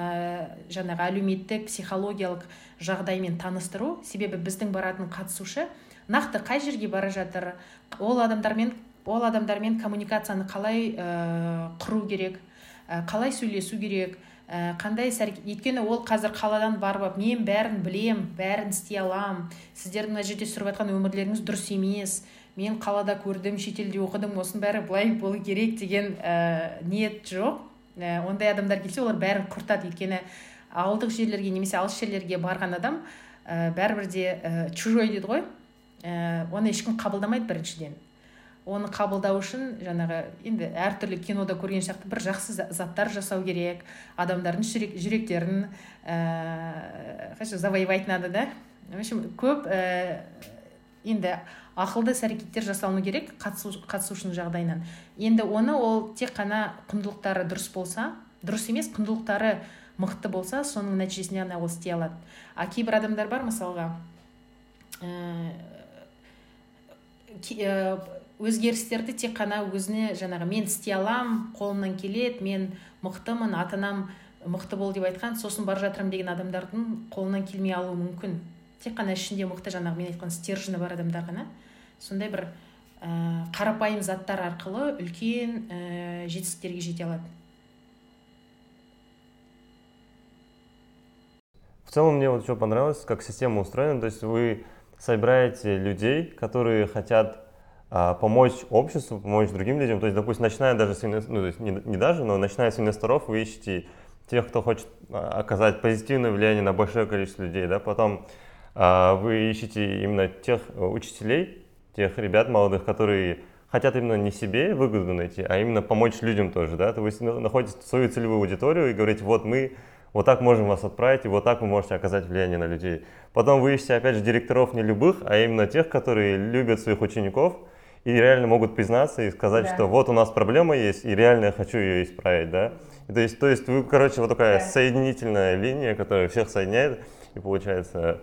жаңағы әлеуметтік психологиялық жағдаймен таныстыру. Себебі біздің баратын қатысушы нақты қай жерге бара жатыр ол адамдармен ол адамдармен коммуникацияны қалай ә, құру керек қалай сөйлесу керек ә, қандай іс өйткені ол қазір қаладан барып мен бәрін білем бәрін істей аламын сіздердің мына жерде сүріп жатқан өмірлеріңіз дұрыс емес мен қалада көрдім шетелде оқыдым осының бәрі былай болу керек деген ә, ниет жоқ. Ә, ондай адамдар келсе олар бәрін құртады. Өйткені ауылдық жерлерге немесе алыс жерлерге барған адам ә, бәрібір де ә, чужой дейді ғой. Ә, оны ешкім қабылдамайды біріншіден. Оны қабылдау үшін жаңағы енді әртүрлі кинода көрген сияқты бір жақсы заттар жасау керек. Адамдардың жүрек, жүректерін ә, завоевать надо да. В общем көп ә, енді ақылды іс әрекеттер жасалыну керек қатысу, қатысушының жағдайынан. Енді оны ол тек қана құндылықтары дұрыс болса дұрыс емес құндылықтары мықты болса соның нәтижесінде ғана ол істей алады. А кейбір адамдар бар мысалға ә, өзгерістерді тек қана өзіне жаңағы мен істей аламын қолымнан келеді мен мықтымын ата анам мықты бол деп айтқан сосын бара жатырмын деген адамдардың қолынан келмей алуы мүмкін. Тек қана ішінде мықты жаңағы мен айтқан стержені бар адамдар ғана. Сондай бір ә, қарапайым заттар арқылы үлкен ә, жетістіктерге жете алады. В целом мне вот еще понравилось, как система устроена. То есть вы собираете людей, которые хотят помочь обществу, помочь другим людям. То есть, допустим, начиная даже с инвесторов, ну, то есть не, не даже, но начиная с инвесторов, вы ищете тех, кто хочет а, оказать позитивное влияние на большое количество людей, да, потом а, вы ищете именно тех учителей, тех ребят молодых, которые хотят именно не себе выгоду найти, а именно помочь людям тоже, да, то есть находите свою целевую аудиторию и говорите, вот мы вот так можем вас отправить, и вот так вы можете оказать влияние на людей. Потом вы ищете, опять же, директоров не любых, а именно тех, которые любят своих учеников и реально могут признаться и сказать, да. что вот у нас проблема есть, и реально я хочу ее исправить, да. И то есть, то есть вы, короче, вот такая да. соединительная линия, которая всех соединяет, и получается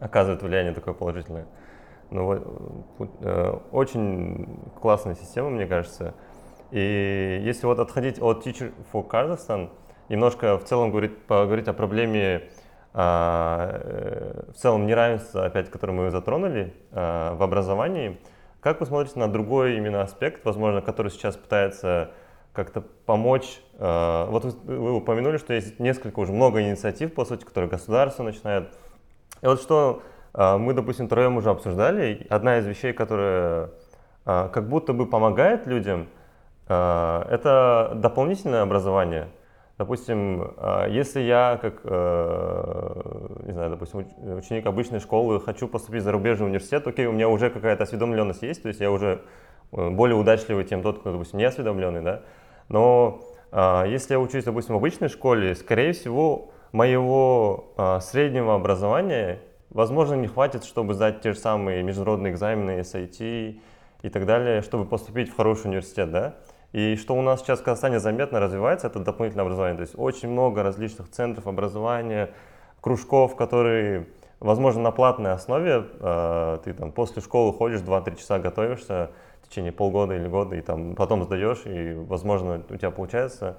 оказывает влияние такое положительное. Ну, вот, э, очень классная система, мне кажется. И если вот отходить от Teacher for Kazakhstan, немножко в целом говорить, поговорить о проблеме а, э, в целом неравенства, опять, которое мы затронули а, в образовании. Как вы смотрите на другой именно аспект, возможно, который сейчас пытается как-то помочь? А, вот вы, упомянули, что есть несколько, уже много инициатив, по сути, которые государство начинает. И вот что мы, допустим, троем уже обсуждали, одна из вещей, которая как будто бы помогает людям, это дополнительное образование – Допустим, а, если я как, э, не знаю, допустим, ученик обычной школы хочу поступить в зарубежный университет, окей, у меня уже какая-то осведомленность есть, то есть я уже э, более удачливый, чем тот, кто, допустим, не осведомленный, да. Но если я учусь, допустим, в обычной школе, скорее всего, моего среднего образования, возможно, не хватит, чтобы сдать те же самые международные экзамены, SAT и так далее, чтобы поступить в хороший университет, да. И что у нас сейчас в Казахстане заметно развивается, это дополнительное образование. То есть очень много различных центров образования, кружков, которые, возможно, на платной основе. Э, ты там после школы ходишь, 2-3 часа готовишься в течение полгода или года, и там потом сдаешь, и, возможно, у тебя получается.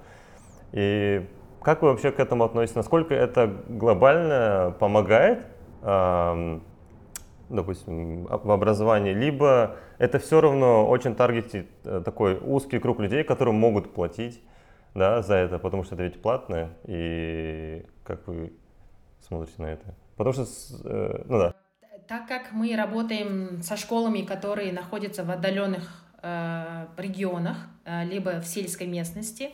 И как вы вообще к этому относитесь? Насколько это глобально помогает, э, допустим, в образовании, либо это все равно очень таргетит э, такой узкий круг людей, которые могут платить да, за это, потому что это ведь платное. И как вы смотрите на это? Потому что, э, ну да. Так как мы работаем со школами, которые находятся в отдаленных э, регионах, э, либо в сельской местности,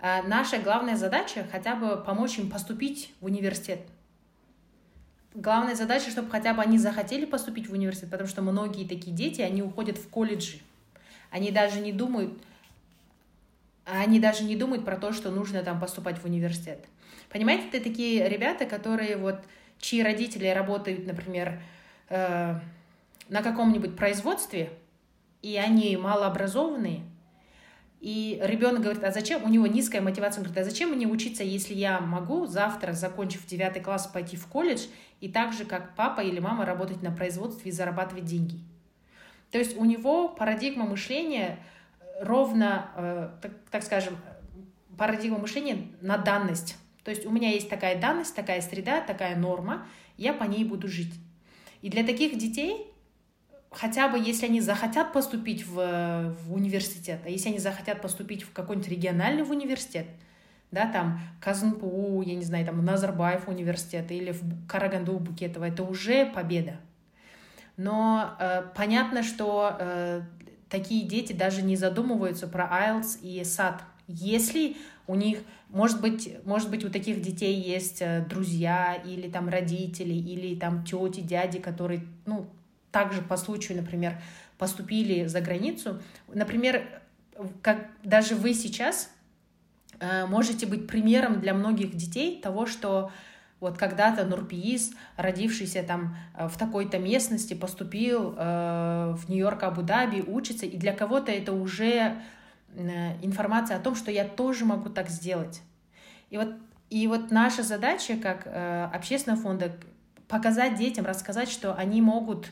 э, наша главная задача хотя бы помочь им поступить в университет главная задача, чтобы хотя бы они захотели поступить в университет, потому что многие такие дети, они уходят в колледжи. Они даже не думают, они даже не думают про то, что нужно там поступать в университет. Понимаете, это такие ребята, которые вот, чьи родители работают, например, э, на каком-нибудь производстве, и они малообразованные, и ребенок говорит, а зачем, у него низкая мотивация, он говорит, а зачем мне учиться, если я могу завтра, закончив девятый класс, пойти в колледж и так же, как папа или мама, работать на производстве и зарабатывать деньги. То есть у него парадигма мышления ровно, э, так, так скажем, парадигма мышления на данность. То есть у меня есть такая данность, такая среда, такая норма, я по ней буду жить. И для таких детей хотя бы если они захотят поступить в, в университет, а если они захотят поступить в какой-нибудь региональный университет, да, там Казанпу, я не знаю, там Назарбаев университет или в Караганду Букетово, это уже победа. Но э, понятно, что э, такие дети даже не задумываются про IELTS и SAT. Если у них, может быть, может быть, у таких детей есть э, друзья или там родители, или там тети, дяди, которые, ну, также по случаю, например, поступили за границу. Например, как даже вы сейчас можете быть примером для многих детей того, что вот когда-то Нурпиис, родившийся там э, в такой-то местности, поступил э, в Нью-Йорк, Абу-Даби, учится, и для кого-то это уже э, информация о том, что я тоже могу так сделать. И вот, и вот наша задача как э, общественного фонда показать детям, рассказать, что они могут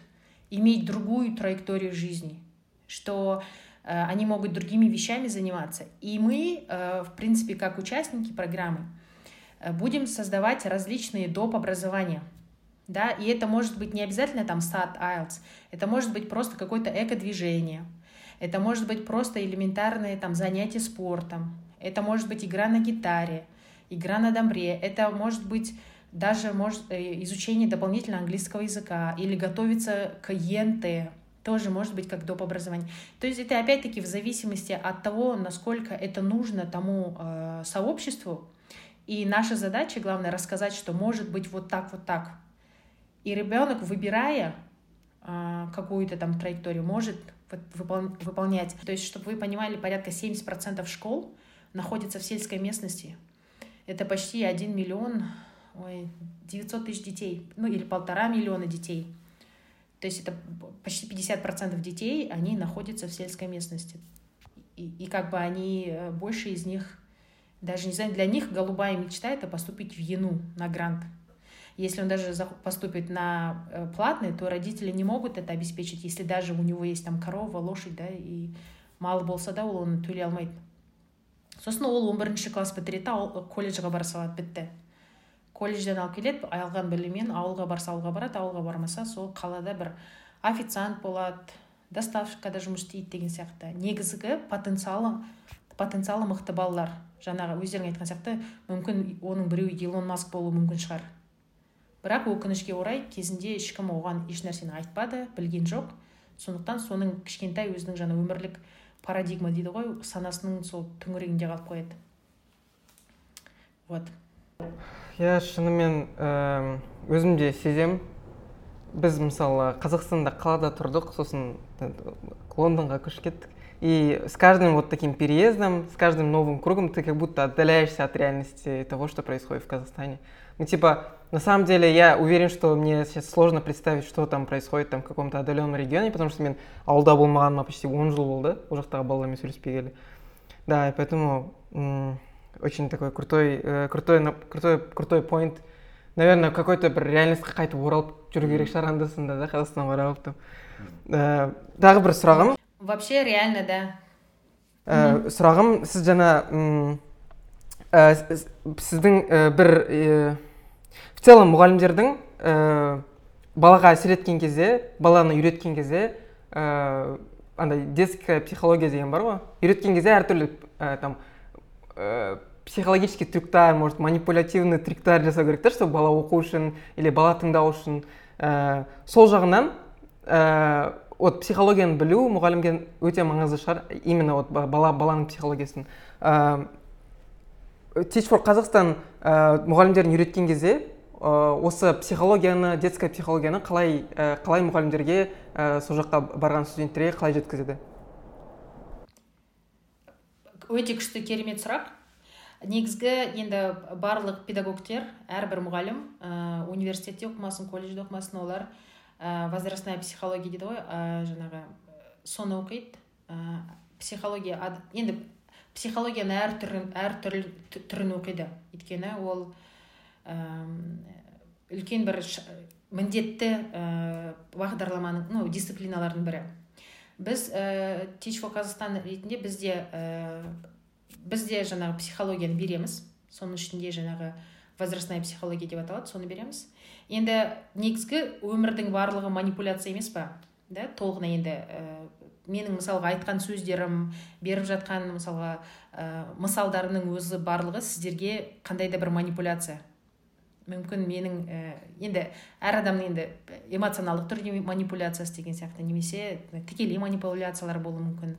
иметь другую траекторию жизни, что э, они могут другими вещами заниматься. И мы, э, в принципе, как участники программы, э, будем создавать различные доп. образования. Да? И это может быть не обязательно там SAT, IELTS, это может быть просто какое-то эко-движение, это может быть просто элементарные там занятия спортом, это может быть игра на гитаре, игра на домбре, это может быть даже может, э, изучение дополнительно английского языка или готовиться к ЕНТ, тоже может быть как доп. образование. То есть это опять-таки в зависимости от того, насколько это нужно тому э, сообществу. И наша задача, главное, рассказать, что может быть вот так, вот так. И ребенок, выбирая э, какую-то там траекторию, может выполнять. То есть, чтобы вы понимали, порядка 70% школ находится в сельской местности. Это почти 1 миллион, ой, 900 тысяч детей, ну или полтора миллиона детей. То есть это почти 50% детей, они находятся в сельской местности. И, и как бы они, э, больше из них, даже не знаю, для них голубая мечта — это поступить в ЕНУ на грант. Если он даже поступит на э, платный, то родители не могут это обеспечить, если даже у него есть там корова, лошадь, да, и мало болса да ол оны төлей алмайды сосын ол он бірінші класс бітіреді да колледжге бара салады бітті колледжден алып келеді алған біліммен ауылға барса ауылға барады ауылға бармаса сол қалада бір официант болады доставкада жұмыс істейді деген сияқты. Негізгі потенциалы потенциалы мықты балалар. Жаңағы өздерің айтқан сияқты мүмкін оның біреуі илон маск болуы мүмкін шығар. Бірақ өкінішке орай кезінде ешкім оған ешнәрсені айтпады білген жоқ. Сондықтан соның кішкентай өзінің жаңа өмірлік парадигма дейді ғой санасының сол төңірегінде қалып қояды. Вот. иә шынымен өзім де сеземін біз мысалы қазақстанда қалада тұрдық сосын лондонға көшіп кеттік и с каждым вот таким переездом с каждым новым кругом ты как будто отдаляешься от реальности того что происходит в казахстане ну типа на самом деле я уверен что мне сейчас сложно представить что там происходит там в каком-то отдаленном регионе потому что мен ауылда болмағаныма почти он жыл болды ол жақтағы балалармен сөйлеспегелі да и поэтому очень такой крутой э, крутой крутой крутой point. Наверное какой то бір реальностьқа қайтып оралып жүру керек шығар анда санда да қазақстанға оралып там э, тағы бір сұрағым? Вообще реально да. Ә, сұрағым сіз жаңа ә, сіздің ә, бір ә, в целом мұғалімдердің ә, балаға әсер еткен кезде баланы үйреткен кезде ә, андай детская психология деген бар ғой. Үйреткен кезде әртүрлі ә, там ә, психологический трюктар может манипулятивный трюктар жасау керек та чтобы бала оқу үшін или бала тыңдау үшін. Ә, сол жағынан ә, вот психологияны білу мұғалімге өте маңызды шығар именно вот бала баланың психологиясын. Ә, teach for қазақстан ә, мұғалімдерін үйреткен кезде осы психологияны детская психологияны қалай ә, қалай мұғалімдерге ә, сол жаққа барған студенттерге қалай жеткізеді? Өте күшті керемет сұрақ. Негізгі енді барлық педагогтер әрбір мұғалім ә, университетте оқымасын колледжде оқымасын олар ә, возрастная психология дейді ғой ә, жаңағы соны оқиды. Ә, психология ад, енді психологияны әр түрін әр түрлі түрін оқиды. Өйткені ол ә, үлкен бір міндетті ә, бағдарламаның ну дисциплиналардың бірі. Біз ә, teach for қазақстан ретінде бізде ә, бізде жаңағы психологияны береміз. Соның ішінде жаңағы возрастная психология деп аталады соны береміз. Енді негізгі өмірдің барлығы манипуляция емес па? Да толығына енді ә, менің мысалға айтқан сөздерім беріп жатқан мысалға ә, мысалдарымның өзі барлығы сіздерге қандай да бір манипуляция? Мүмкін менің ә, енді әр адамның енді эмоционалдық түрде манипуляциясы деген сияқты немесе тікелей манипуляциялар болуы мүмкін.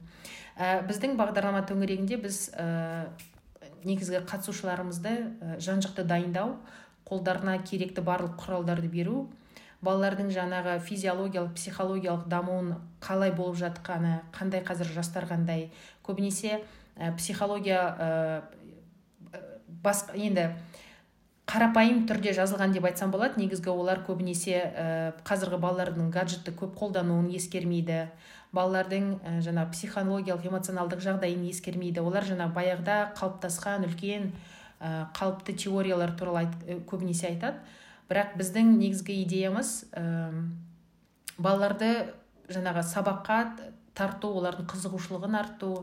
Ә, біздің бағдарлама төңірегінде біз ә, негізгі қатысушыларымызды ә, жан жақты дайындау қолдарына керекті барлық құралдарды беру балалардың жаңағы физиологиялық психологиялық дамуын қалай болып жатқаны қандай қазір жастар қандай көбінесе ә, психология ә, басқа енді қарапайым түрде жазылған деп айтсам болады. Негізгі олар көбінесе ә, қазіргі балалардың гаджетті көп қолдануын ескермейді. Балалардың ә, жаңағы психологиялық эмоционалдық жағдайын ескермейді. Олар жаңағы баяғыда қалыптасқан үлкен ә, қалыпты теориялар туралы айт, э, көбінесе айтады. Бірақ біздің негізгі идеямыз ә, балаларды жаңағы сабаққа тарту олардың қызығушылығын артту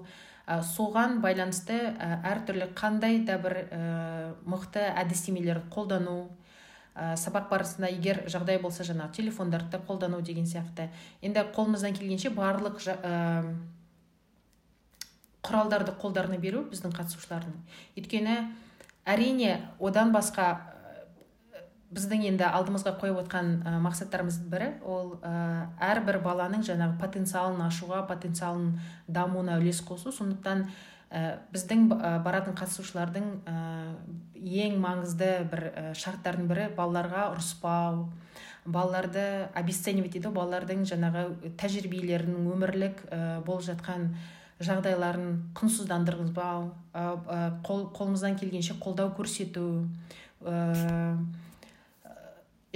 ә, соған байланысты ә, әртүрлі қандай да бір ә, мықты әдістемелерді қолдану ә, сабақ барысында егер жағдай болса жаңағы телефондарды қолдану деген сияқты. Енді қолымыздан келгенше барлық ә, құралдарды қолдарына беру біздің қатысушылардың. Өйткені әрине одан басқа біздің енді алдымызға қойып отқан ә, мақсаттарымыздың бірі ол ә, әрбір баланың жаңағы потенциалын ашуға потенциалын дамуына үлес қосу. Сондықтан ә, біздің ә, баратын қатысушылардың ә, ең маңызды бір ә, шарттардың бірі балаларға ұрыспау балаларды обесценивать дейді балалардың жаңағы тәжірибелерінің өмірлік ә, болып жатқан жағдайларын құнсыздандырғызбау қол, қолымыздан келгенше қолдау көрсету ә,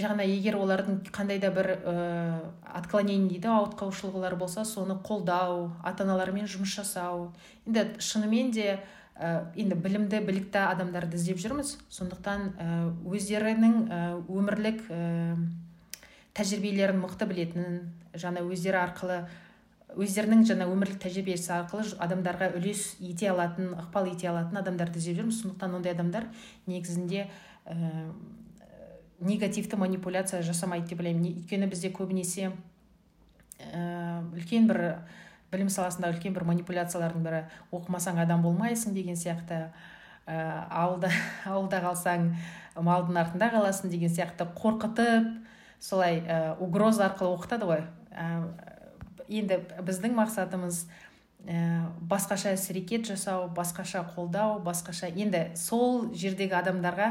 жаңа егер олардың қандай да бір ә, отклонение дейді ауытқушылықтар болса соны қолдау ата аналармен жұмыс жасау. Енді шынымен де ә, енді білімді білікті адамдарды іздеп жүрміз. Сондықтан ә, өздерінің ә, өмірлік ә, тәжірибелерін мықты білетін жаңа өздері арқылы өздерінің жаңа өмірлік тәжірибесі арқылы адамдарға үлес ете алатын ықпал ете алатын адамдарды іздеп жүрміз. Сондықтан ондай адамдар негізінде негативті манипуляция жасамайды деп ойлаймын. Өйткені бізде көбінесе ә, үлкен бір білім саласындағы үлкен бір манипуляциялардың бірі оқымасаң адам болмайсың деген сияқты ә, ауылда [laughs] ауылда қалсаң малдың артында қаласың деген сияқты қорқытып солай ә, угроза арқылы оқытады ғой. Ә, енді біздің мақсатымыз ә, басқаша іс әрекет жасау басқаша қолдау басқаша енді сол жердегі адамдарға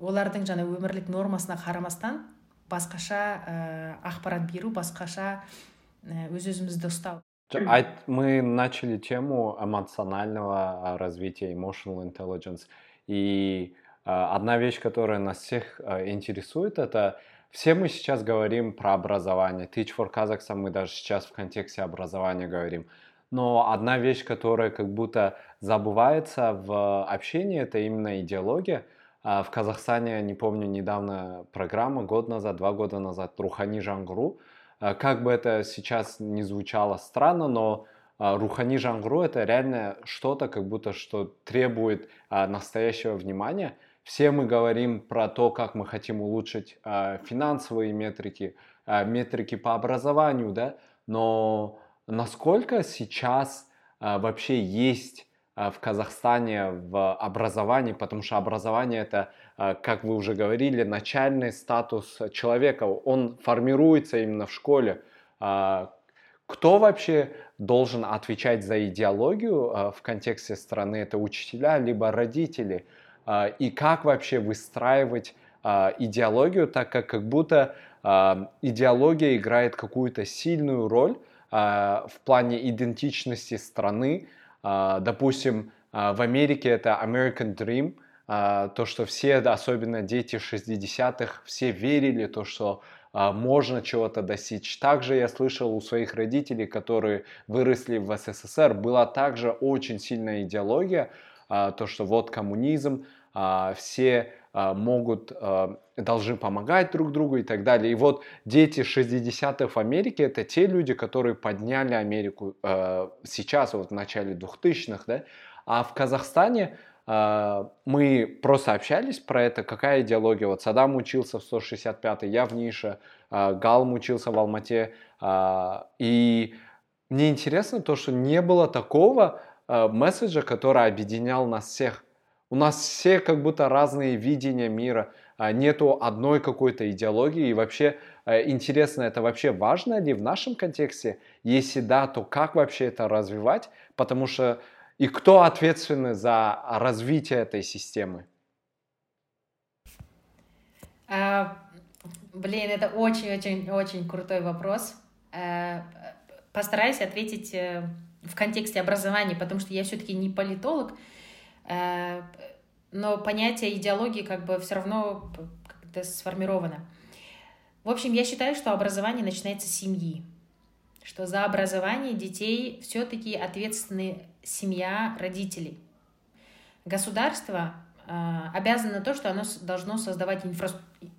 олардың жаңа өмірлік нормасына қарамастан басқаша ә, ақпарат беру басқаша ә, өз өзімізді ұстау мы начали тему эмоционального развития emotional intelligence и одна вещь которая нас всех интересует это все мы сейчас говорим про образование teach for Kazakhstan мы даже сейчас в контексте образования говорим но одна вещь которая как будто забывается в общении это именно идеология а, в Казахстане, не помню, недавно программа, год назад, два года назад, Рухани Жангру. А, как бы это сейчас не звучало странно, но а, Рухани Жангру это реально что-то, как будто что требует настоящего внимания. Все мы говорим про то, как мы хотим улучшить финансовые метрики, метрики по образованию, да, но насколько сейчас вообще есть в Казахстане в образовании, потому что образование это, э, как вы уже говорили, начальный статус человека, он формируется именно в школе. Э, кто вообще должен отвечать за идеологию в контексте страны? Это учителя, либо родители? И как вообще выстраивать идеологию, так как как будто идеология играет какую-то сильную роль в плане идентичности страны, а, допустим, а, в Америке это American Dream, а, то, что все, особенно дети 60-х, все верили, то, что можно чего-то достичь. Также я слышал у своих родителей, которые выросли в СССР, была также очень сильная идеология, то, что вот коммунизм, все могут, должны помогать друг другу и так далее. И вот дети 60-х в Америке это те люди, которые подняли Америку сейчас, вот в начале 2000-х, да, а в Казахстане мы просто общались про это, какая идеология. Вот Саддам учился в 165-й, я в Нише, Галм учился в Алмате. И мне интересно то, что не было такого месседжа, который объединял нас всех. У нас все как будто разные видения мира, а, нету одной какой-то идеологии. И вообще э, интересно, это вообще важно ли в нашем контексте? Если да, то как вообще это развивать? Потому что и кто ответственный за развитие этой системы? А, блин, это очень-очень-очень крутой вопрос. А, постараюсь ответить э, в контексте образования, потому что я все-таки не политолог, но понятие идеологии как бы все равно как-то сформировано. В общем, я считаю, что образование начинается с семьи, что за образование детей все-таки ответственны семья, родители. Государство э, обязано то, что оно должно создавать, инфра...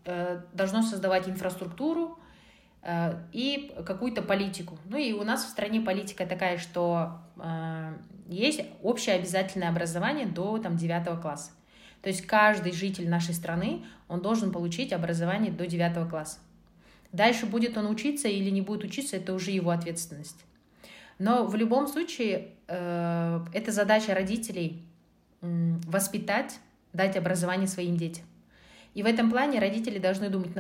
э, должно создавать инфраструктуру э, и какую-то политику. Ну и у нас в стране политика такая, что э, есть общее обязательное образование до там, 9 класса. То есть каждый житель нашей страны, он должен получить образование до 9 класса. Дальше будет он учиться или не будет учиться, это уже его ответственность. Но в любом случае, э, это задача родителей э, воспитать, дать образование своим детям. И в этом плане родители должны думать,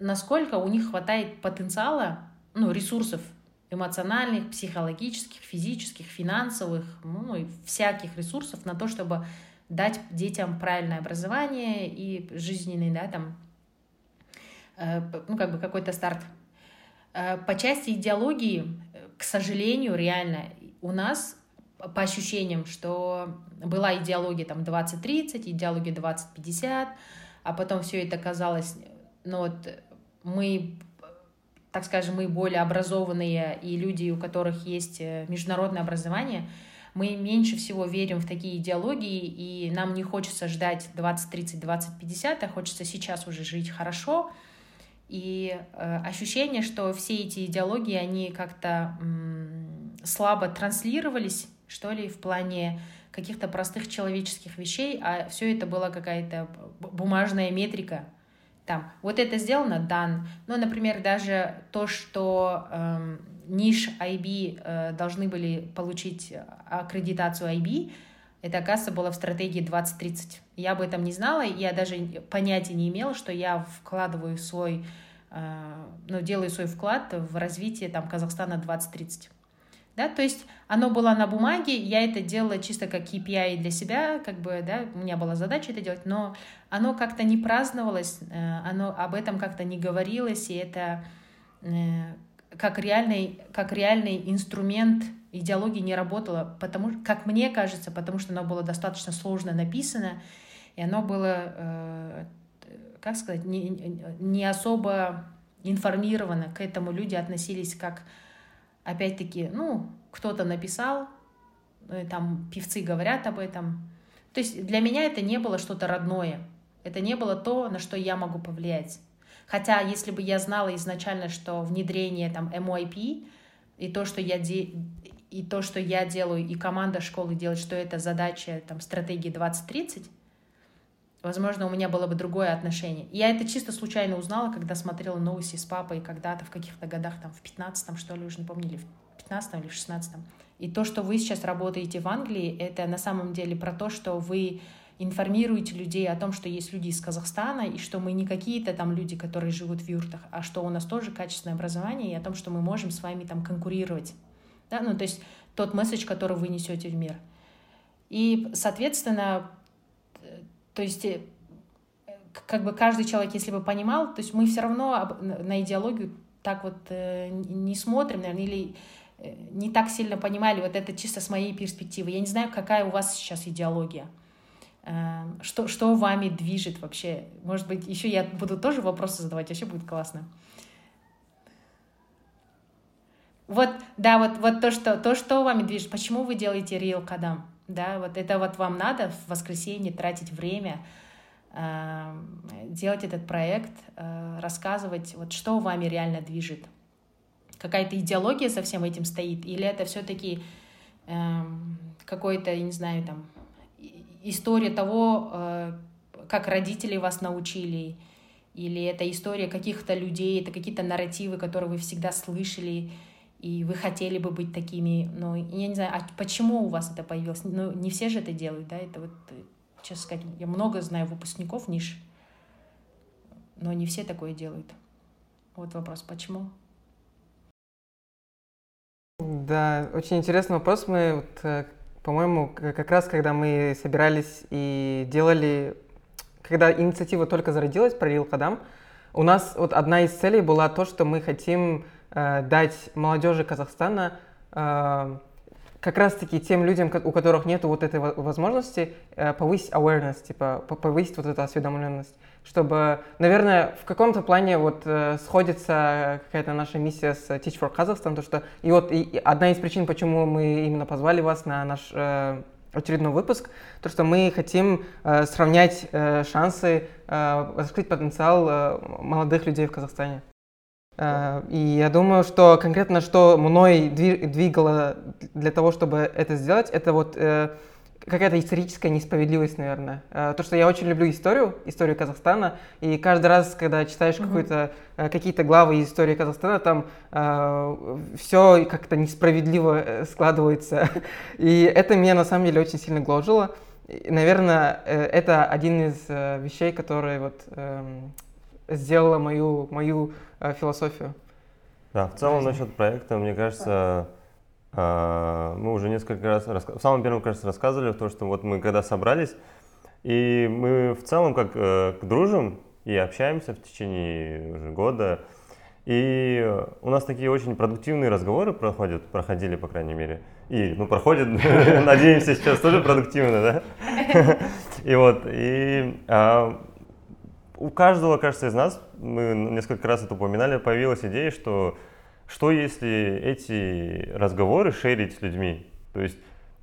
насколько у них хватает потенциала, ну, ресурсов эмоциональных, психологических, физических, финансовых, ну и всяких ресурсов на то, чтобы дать детям правильное образование и жизненный, да, там, э, ну, как бы какой-то старт. Э, по части идеологии, к сожалению, реально, у нас по ощущениям, что была идеология там 20-30, идеология 20-50, а потом все это казалось, ну вот мы, так скажем, мы более образованные и люди, у которых есть э, международное образование, мы меньше всего верим в такие идеологии, и нам не хочется ждать 20, 30, 20, 50, а хочется сейчас уже жить хорошо. И э, ощущение, что все эти идеологии, они как-то слабо транслировались что ли, в плане каких-то простых человеческих вещей, а все это была какая-то бумажная метрика. Там, вот это сделано, дан. Ну, например, даже то, что эм, ниш IB э, должны были получить аккредитацию IB, это, оказывается, было в стратегии 2030. Я об этом не знала, я даже понятия не имела, что я вкладываю свой, э, ну, делаю свой вклад в развитие там, Казахстана 2030 да, то есть оно было на бумаге, я это делала чисто как KPI для себя, как бы, да, у меня была задача это делать, но оно как-то не праздновалось, э, оно об этом как-то не говорилось, и это э, как реальный, как реальный инструмент идеологии не работало, потому, как мне кажется, потому что оно было достаточно сложно написано, и оно было, э, как сказать, не, не особо информировано, к этому люди относились как опять-таки, ну, кто-то написал, э, там певцы говорят об этом. То есть для меня это не было что-то родное. Это не было то, на что я могу повлиять. Хотя, если бы я знала изначально, что внедрение там MOIP и то, что я де... и то, что я делаю, и команда школы делает, что это задача там стратегии 2030, возможно, у меня было бы другое отношение. Я это чисто случайно узнала, когда смотрела новости с папой когда-то в каких-то годах, там, в 15-м, что ли, уже не помню, или в 15 или в 16 -м. И то, что вы сейчас работаете в Англии, это на самом деле про то, что вы информируете людей о том, что есть люди из Казахстана, и что мы не какие-то там люди, которые живут в юртах, а что у нас тоже качественное образование, и о том, что мы можем с вами там конкурировать. Да? Ну, то есть тот месседж, который вы несете в мир. И, соответственно, то есть э, как бы каждый человек, если бы понимал, то есть мы все равно на идеологию так вот э, не смотрим, наверное, или э, не так сильно понимали, вот это чисто с моей перспективы. Я не знаю, какая у вас сейчас идеология. Что, что вами движет вообще? Может быть, еще я буду тоже вопросы задавать, вообще будет классно. Вот, да, вот, вот то, что, то, что вами движет, почему вы делаете Real Кадам? Да, вот это вот вам надо в воскресенье тратить время, э, делать этот проект, э, рассказывать, вот что вами реально движет. Какая-то идеология со всем этим стоит, или это все-таки э, какой-то, я не знаю, там, история того, э, как родители вас научили, или это история каких-то людей, это какие-то нарративы, которые вы всегда слышали, и вы хотели бы быть такими, но я не знаю, а почему у вас это появилось? Ну, не все же это делают, да, это вот, честно сказать, я много знаю выпускников ниш, но не все такое делают. Вот вопрос, почему? Да, очень интересный вопрос. Мы, вот, э, по-моему, как раз когда мы собирались и делали, когда инициатива только зародилась про Рил Кадам, у нас вот одна из целей была то, что мы хотим Э, дать молодежи Казахстана э, как раз-таки тем людям, у которых нет вот этой возможности, э, повысить awareness, типа повысить вот эту осведомленность, чтобы, наверное, в каком-то плане вот сходится какая-то наша миссия с Teach for Kazakhstan, то что и вот и одна из причин, почему мы именно позвали вас на наш очередной выпуск, то что мы хотим сравнять шансы, раскрыть потенциал молодых людей в Казахстане. Э, и я думаю, что конкретно что мной двигало для того, чтобы это сделать, это вот э, какая-то историческая несправедливость, наверное. Э, то, что я очень люблю историю, историю Казахстана, и каждый раз, когда читаешь mm-hmm. какие-то главы из истории Казахстана, там э, все как-то несправедливо складывается. [laughs] И это меня на самом деле очень сильно гложило. И, наверное, это один из вещей, которые вот эм, сделала мою, мою э, философию. Да, в целом насчет проекта, мне кажется, э, мы уже несколько раз, в самом первом, кажется, рассказывали, то, что вот мы когда собрались, и мы в целом как э, дружим, и общаемся в течение уже года. И у нас такие очень продуктивные разговоры проходят, проходили, по крайней мере. И, ну, проходят, [laughs] надеемся, сейчас тоже продуктивно, да? [laughs] И вот, и а, у каждого, кажется, из нас, мы несколько раз это упоминали, появилась идея, что что если эти разговоры шерить с людьми? То есть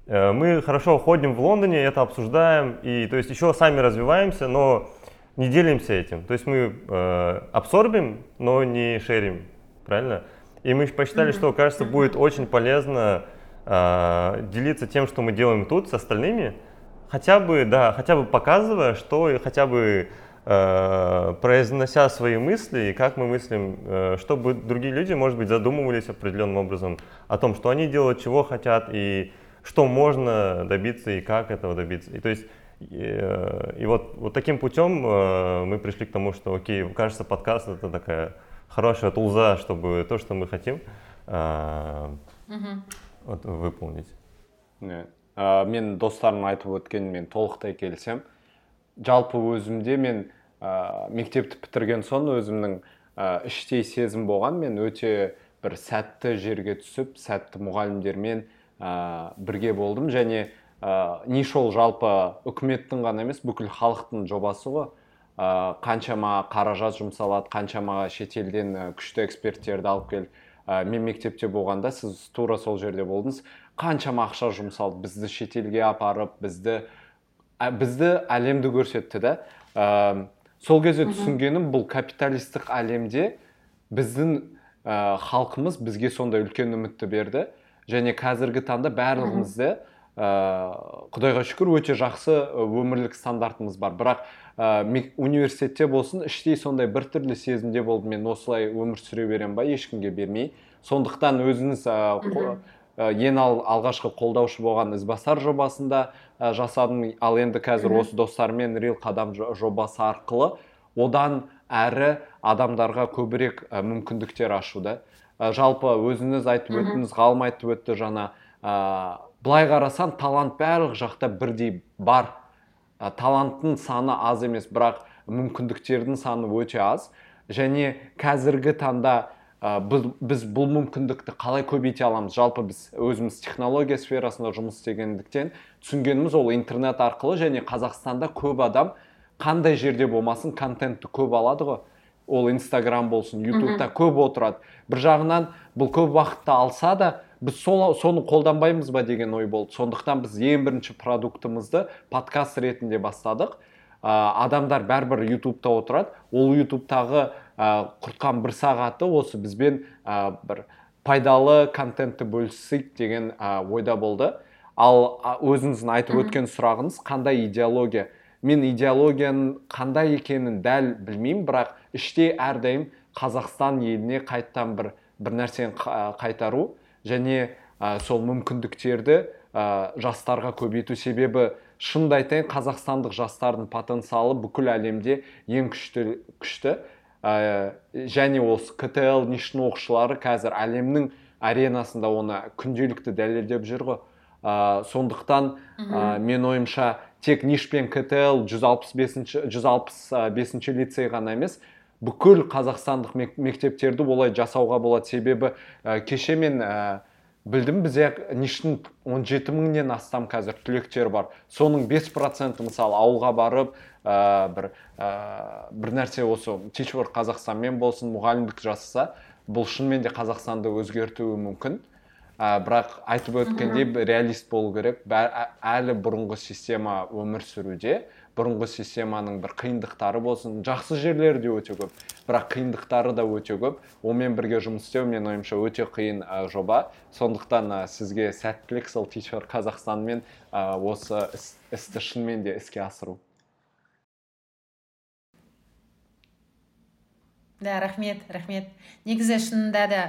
э, мы хорошо ходим в Лондоне, это обсуждаем, и то есть еще сами развиваемся, но не делимся этим. То есть мы э, абсорбим, но не шерим, правильно? И мы посчитали, mm-hmm. что, кажется, будет очень полезно э, делиться тем, что мы делаем тут с остальными, хотя бы, да, хотя бы показывая, что хотя бы произнося свои мысли и как мы мыслим, э, чтобы другие люди, может быть, задумывались определенным образом о том, что они делают, чего хотят и что можно добиться и как этого добиться. И то есть и, э, и вот, вот таким путем э, мы пришли к тому, что, окей, кажется, подкаст это такая хорошая тулза, чтобы то, что мы хотим, э, угу. вот, выполнить. Yeah. ә, мен достарым айтып өткен мен толықтай келісемін жалпы өзімде мен ә, мектепті бітірген соң өзімнің ә, іштей сезім болған мен өте бір сәтті жерге түсіп сәтті мұғалімдермен ә, бірге болдым. Және ә, нишол жалпы үкіметтің ғана емес бүкіл халықтың жобасы ғой. Ә, қаншама қаражат жұмсалады қаншама шетелден күшті эксперттерді алып келіп ә, мен мектепте болғанда сіз тура сол жерде болдыңыз. Қаншама ақша жұмсалды. Бізді шетелге апарып бізді бізді әлемді көрсетті да. Ә, сол кезде түсінгенім бұл капиталистік әлемде біздің ә, халқымыз бізге сондай үлкен үмітті берді. Және қазіргі таңда барлығымызды ә, құдайға шүкір өте жақсы өмірлік стандартымыз бар. Бірақ ә, университетте болсын іштей сондай біртүрлі сезімде болдым мен осылай өмір сүре беремін ба ешкімге бермей. Сондықтан өзіңіз ә, ең ал, алғашқы қолдаушы болған ізбасар жобасында ә, жасадым. Ал енді қазір осы достармен рил қадам жобасы арқылы одан әрі адамдарға көбірек ә, мүмкіндіктер ашуда. Ә, жалпы өзіңіз айтып өттіңіз ғалым айтып өтті жаңа ә, былай қарасаң талант барлық жақта бірдей бар. Ә, таланттың саны аз емес бірақ мүмкіндіктердің саны өте аз. Және қазіргі таңда ә, біз, біз бұл мүмкіндікті қалай көбейте аламыз? Жалпы біз өзіміз технология сферасында жұмыс істегендіктен түсінгеніміз ол интернет арқылы және қазақстанда көп адам қандай жерде болмасын контентті көп алады ғой. Ол инстаграм болсын ютубта көп отырады. Бір жағынан бұл көп уақытты алса да біз сол, соны қолданбаймыз ба деген ой болды. Сондықтан біз ең бірінші продуктымызды подкаст ретінде бастадық. Ә, адамдар бәрібір ютубта отырады. Ол ютубтағы құртқан бір сағаты осы бізбен ә, бір пайдалы контентті бөліссейік деген ә, ойда болды. Ал өзіңіздің айтып өткен сұрағыңыз қандай идеология? Мен идеологияның қандай екенін дәл білмеймін бірақ іште әрдайым қазақстан еліне қайттан бір бір нәрсені қайтару және ә, сол мүмкіндіктерді ә, жастарға көбейту себебі шынымды айтайын қазақстандық жастардың потенциалы бүкіл әлемде ең күшті күшті. Ә, және осы ктл ништің оқушылары қазір әлемнің аренасында оны күнделікті дәлелдеп жүр ғой. Ә, сондықтан ә, мен ойымша тек ниш пен ктл 165 165 лицей ғана емес бүкіл қазақстандық мектептерді олай жасауға болады. Себебі ә, кеше мен білдім бізде ништің 17 мыңнен астам қазір түлектер бар. Соның 5 проценті мысалы ауылға барып ә, бір ә, бір нәрсе осы тичворк қазақстанмен болсын мұғалімдік жасаса бұл шынымен де қазақстанды өзгертуі мүмкін. Ә, бірақ айтып өткендей реалист болу керек. Әлі бұрынғы система өмір сүруде. Бұрынғы системаның бір қиындықтары болсын. Жақсы жерлері де өте көп бірақ қиындықтары да өте көп. Онымен бірге жұмыс істеу менің ойымша өте қиын ә, жоба. Сондықтан ә, сізге сәттілік сол тичер қазақстанмен ә, осы іс, істі шынымен де іске асыру. Да рахмет рахмет. Негізі шынында да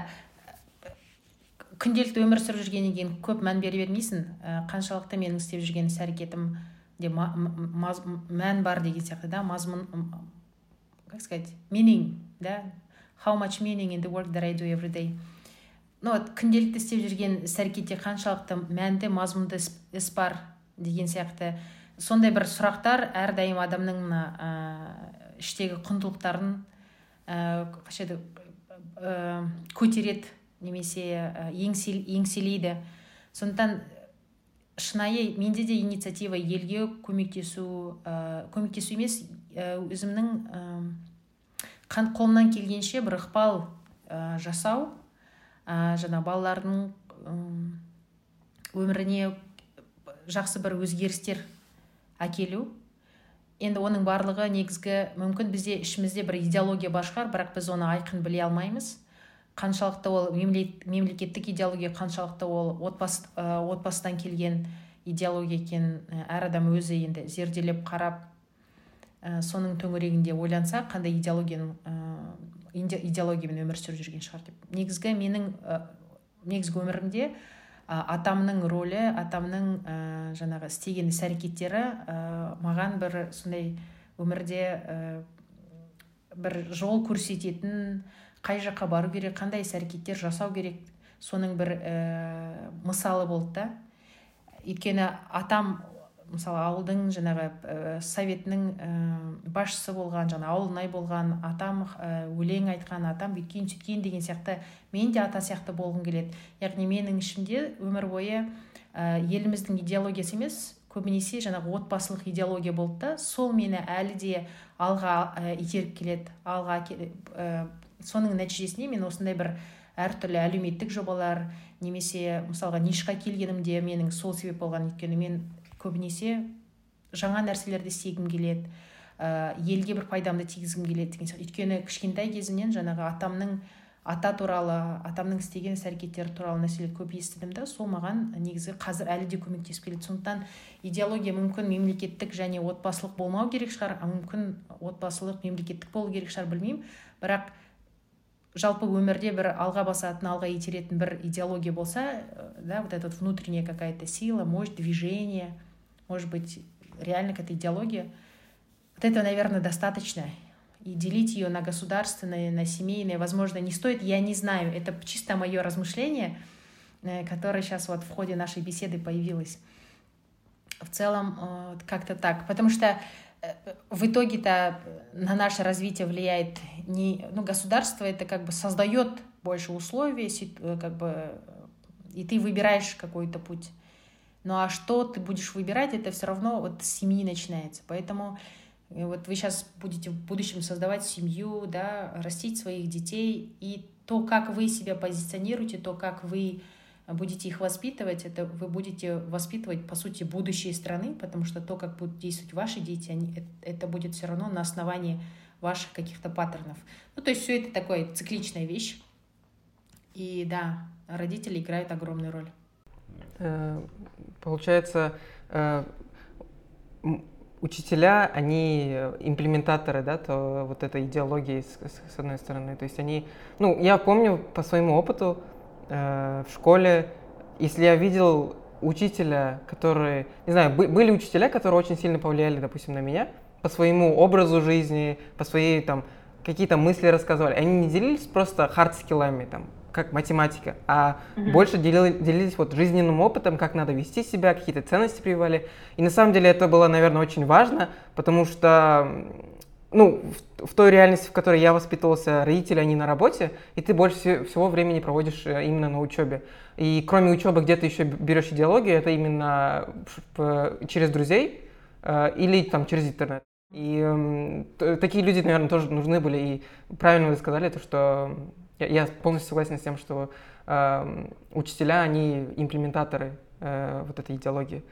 күнделікті өмір сүріп жүргеннен кейін көп мән бере бермейсің. Қаншалықты менің істеп жүрген іс әрекетім де мән бар деген сияқты да мазмұн как сказать meaning да? How much meaning in the work that I do every day? Ну вот күнделікті істеп жүрген іс әрекетте қаншалықты мәнді мазмұнды іс бар деген сияқты. Сондай бір сұрақтар әрдайым адамның мына ә, іштегі құндылықтарын ә, көтереді немесе еңселейді. Сондықтан шынайы менде де инициатива елге көмектесу ә, көмектесу емес. Ә, өзімнің ә, қолымнан келгенше бір ықпал ә, жасау ә, жаңа балалардың өміріне жақсы бір өзгерістер әкелу. Енді оның барлығы негізгі мүмкін бізде ішімізде бір идеология бар шығар бірақ біз оны айқын біле алмаймыз. Қаншалықты ол мемлекеттік идеология қаншалықты ол отбасы ә, отбасыдан келген идеология екенін әр адам өзі енді зерделеп қарап ә, соның төңірегінде ойланса қандай идеологияның ә, идеологиямен өмір сүріп жүрген шығар деп. Негізгі менің ә, негізгі өмірімде ә, атамның рөлі атамның ә, жаңағы істеген іс әрекеттері ә, маған бір сондай өмірде ә, бір жол көрсететін қай жаққа бару керек қандай іс әрекеттер жасау керек соның бір ә, мысалы болды да. Өйткені атам мысалы ауылдың жаңағы ә, советінің ә, басшысы болған жаңа ауылнай болған атам ә, өлең айтқан атам бүйткен сөйткен деген сияқты мен де ата сияқты болғым келеді. Яғни менің ішімде өмір бойы ә, еліміздің идеологиясы емес көбінесе жаңағы отбасылық идеология болды да. Сол мені әлі де алға ә, итеріп келеді алға соның нәтижесінде мен осындай бір әртүрлі әлеуметтік жобалар немесе мысалға нишқа келгенімде менің сол себеп болған өйткені мен көбінесе жаңа нәрселерді істегім келеді ә, елге бір пайдамды тигізгім келеді деген сияқты. Өйткені кішкентай кезімнен жаңағы атамның ата туралы атамның істеген іс әрекеттері туралы нәрселерді көп естідім да сол маған негізі қазір әлі де көмектесіп келеді. Сондықтан идеология мүмкін мемлекеттік және отбасылық болмау керек шығар мүмкін отбасылық мемлекеттік болу керек шығар білмеймін. Бірақ жалпы өмірде бір алға басатын алға итеретін бір идеология болса э, да вот эта вот внутренняя какая то сила мощь движение может быть реально какая то идеология вот этого наверное достаточно и делить ее на государственные на семейные возможно не стоит я не знаю это чисто мое размышление э, которое сейчас вот в ходе нашей беседы появилось в целом э, как-то так потому что в итоге-то на наше развитие влияет не ну государство это как бы создает больше условий э, как бы и ты выбираешь какой-то путь. Ну а что ты будешь выбирать это все равно вот с семьи начинается. Поэтому э, вот вы сейчас будете в будущем создавать семью да растить своих детей и то как вы себя позиционируете то как вы будете их воспитывать, это вы будете воспитывать, по сути, будущее страны, потому что то, как будут действовать ваши дети, они, это будет все равно на основании ваших каких-то паттернов. Ну, то есть все это такая цикличная вещь. И да, родители играют огромную роль. Э, получается, э, учителя, они имплементаторы, да, то вот этой идеологии с, с одной стороны. То есть они, ну, я помню по своему опыту, Э, в школе, если я видел учителя, которые, не знаю, были учителя, которые очень сильно повлияли, допустим, на меня по своему образу жизни, по своей там какие-то мысли рассказывали. Они не делились просто хард-скиллами, там, как математика, а mm-hmm. больше делили, делились вот жизненным опытом, как надо вести себя, какие-то ценности прививали. И на самом деле это было, наверное, очень важно, потому что ну, в, в той реальности, в которой я воспитывался, родители, они на работе, и ты больше всего времени проводишь э, именно на учебе. И кроме учебы, где ты еще берешь идеологию, это именно через друзей э, или там через интернет. И э, такие люди, наверное, тоже нужны были. И правильно вы сказали, то, что я, я полностью согласен с тем, что э, учителя, они имплементаторы э, вот этой идеологии.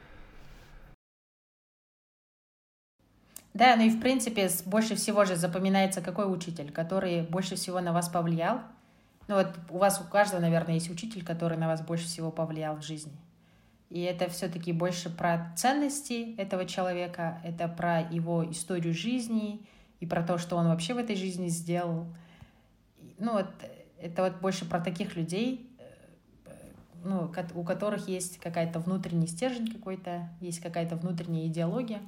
Да, ну и в принципе больше всего же запоминается какой учитель, который больше всего на вас повлиял. Ну вот у вас у каждого, наверное, есть учитель, который на вас больше всего повлиял в жизни. И это все-таки больше про ценности этого человека, это про его историю жизни и про то, что он вообще в этой жизни сделал. Ну вот это вот больше про таких людей, э, ну, у которых есть какая-то внутренний стержень какой-то, есть какая-то внутренняя идеология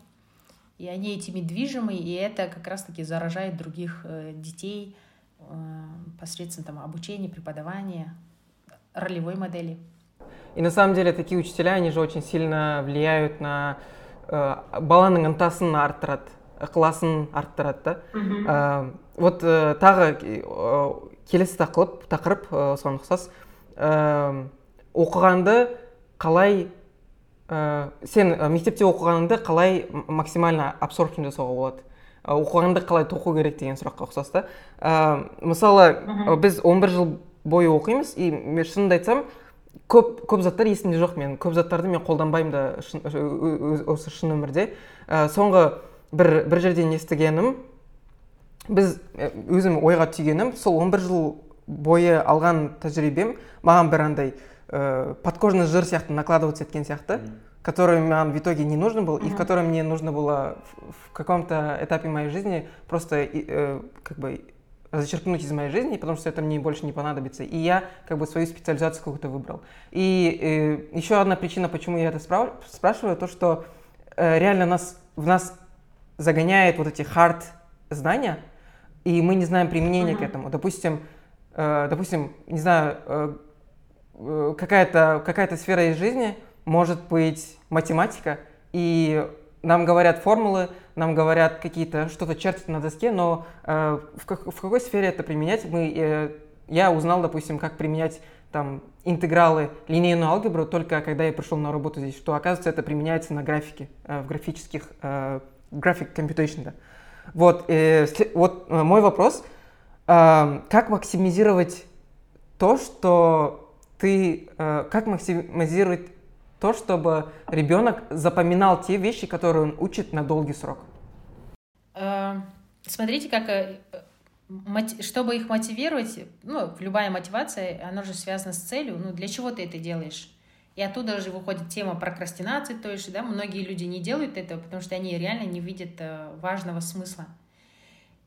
и они этими движимы, и это как раз-таки заражает других э, детей э, посредством там, обучения, преподавания, ролевой модели. И на самом деле такие учителя, они же очень сильно влияют на э, баланың ынтасын арттырады ықыласын арттырады да? Вот тағы келесі тақырып тақырып осыған ұқсас оқығанды қалай ә, сен мектепте оқығаныңды қалай максимально абсорпшн жасауға болады? Оқығанды қалай тоқу керек деген сұраққа ұқсас та. Ә, мысалы біз 11 жыл бойы оқимыз и мен шынымды айтсам көп көп заттар есімде жоқ мен көп заттарды мен қолданбаймын да осы шын өмірде. Ә, соңғы бір бір жерден естігенім біз өзім ойға түйгенім сол 11 жыл бойы алған тәжірибем маған бір андай ә, подкожный жир сияқты накладываться еткен сияқты который маған в итоге не нужно был, и в котором мне нужно было в каком-то этапе моей жизни просто э, как бы зачеркнуть из моей жизни, потому что это мне больше не понадобится. И я как бы свою специализацию какую-то выбрал. И э, еще одна причина, почему я это справ... спрашиваю, то, что э, реально нас, в нас загоняет вот эти хард знания, и мы не знаем применения uh-huh. к этому. Допустим, э, допустим, не знаю, э, э, какая-то какая сфера из жизни может быть математика, и нам говорят формулы, нам говорят какие-то, что-то чертят на доске, но э, в, как, в какой сфере это применять? Мы, э, я узнал, допустим, как применять там интегралы, линейную алгебру только когда я пришел на работу здесь, что оказывается это применяется на графике, э, в графических, э, график computation, да. Вот, э, вот э, мой вопрос, э, как максимизировать то, что ты, э, как максимизировать то, чтобы ребенок запоминал те вещи, которые он учит на долгий срок? Э, смотрите, как э, чтобы их мотивировать, ну, любая мотивация, она же связана с целью, ну, для чего ты это делаешь? И оттуда же выходит тема прокрастинации, то есть, да, многие люди не делают этого, потому что они реально не видят важного смысла.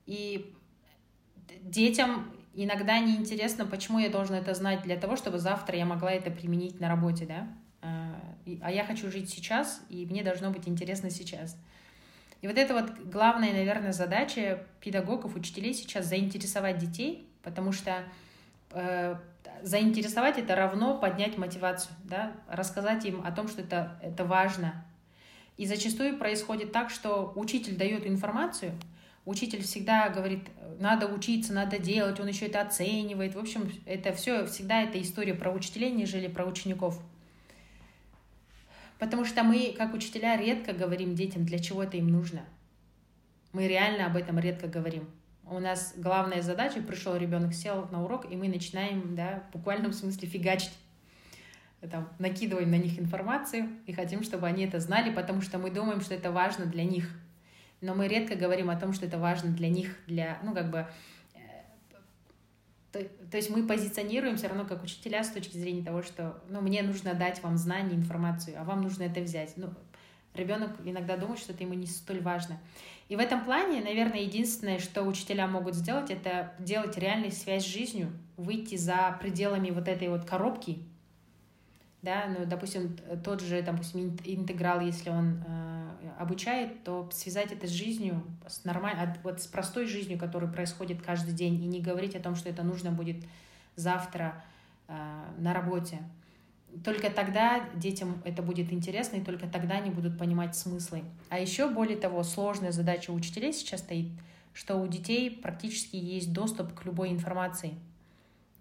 И детям иногда неинтересно, почему я должен это знать для того, чтобы завтра я могла это применить на работе, да? а я хочу жить сейчас, и мне должно быть интересно сейчас. И вот это вот главная, наверное, задача педагогов, учителей сейчас заинтересовать детей, потому что э, заинтересовать это равно поднять мотивацию, да, рассказать им о том, что это, это важно. И зачастую происходит так, что учитель дает информацию, учитель всегда говорит, надо учиться, надо делать, он еще это оценивает. В общем, это все всегда это история про учителей, нежели про учеников. Потому что мы, как учителя, редко говорим детям, для чего это им нужно. Мы реально об этом редко говорим. У нас главная задача, пришел ребенок, сел на урок, и мы начинаем, да, в буквальном смысле фигачить. Там, накидываем на них информацию и хотим, чтобы они это знали, потому что мы думаем, что это важно для них. Но мы редко говорим о том, что это важно для них, для, ну, как бы, то, то есть мы позиционируем все равно как учителя с точки зрения того, что ну, мне нужно дать вам знания, информацию, а вам нужно это взять. Ну, ребенок иногда думает, что это ему не столь важно. И в этом плане, наверное, единственное, что учителя могут сделать, это делать реальную связь с жизнью, выйти за пределами вот этой вот коробки, да, ну, допустим, тот же, допустим, интеграл, если он э, обучает, то связать это с жизнью, с нормальной, вот с простой жизнью, которая происходит каждый день, и не говорить о том, что это нужно будет завтра э, на работе. Только тогда детям это будет интересно, и только тогда они будут понимать смыслы. А еще, более того, сложная задача учителей сейчас стоит, что у детей практически есть доступ к любой информации,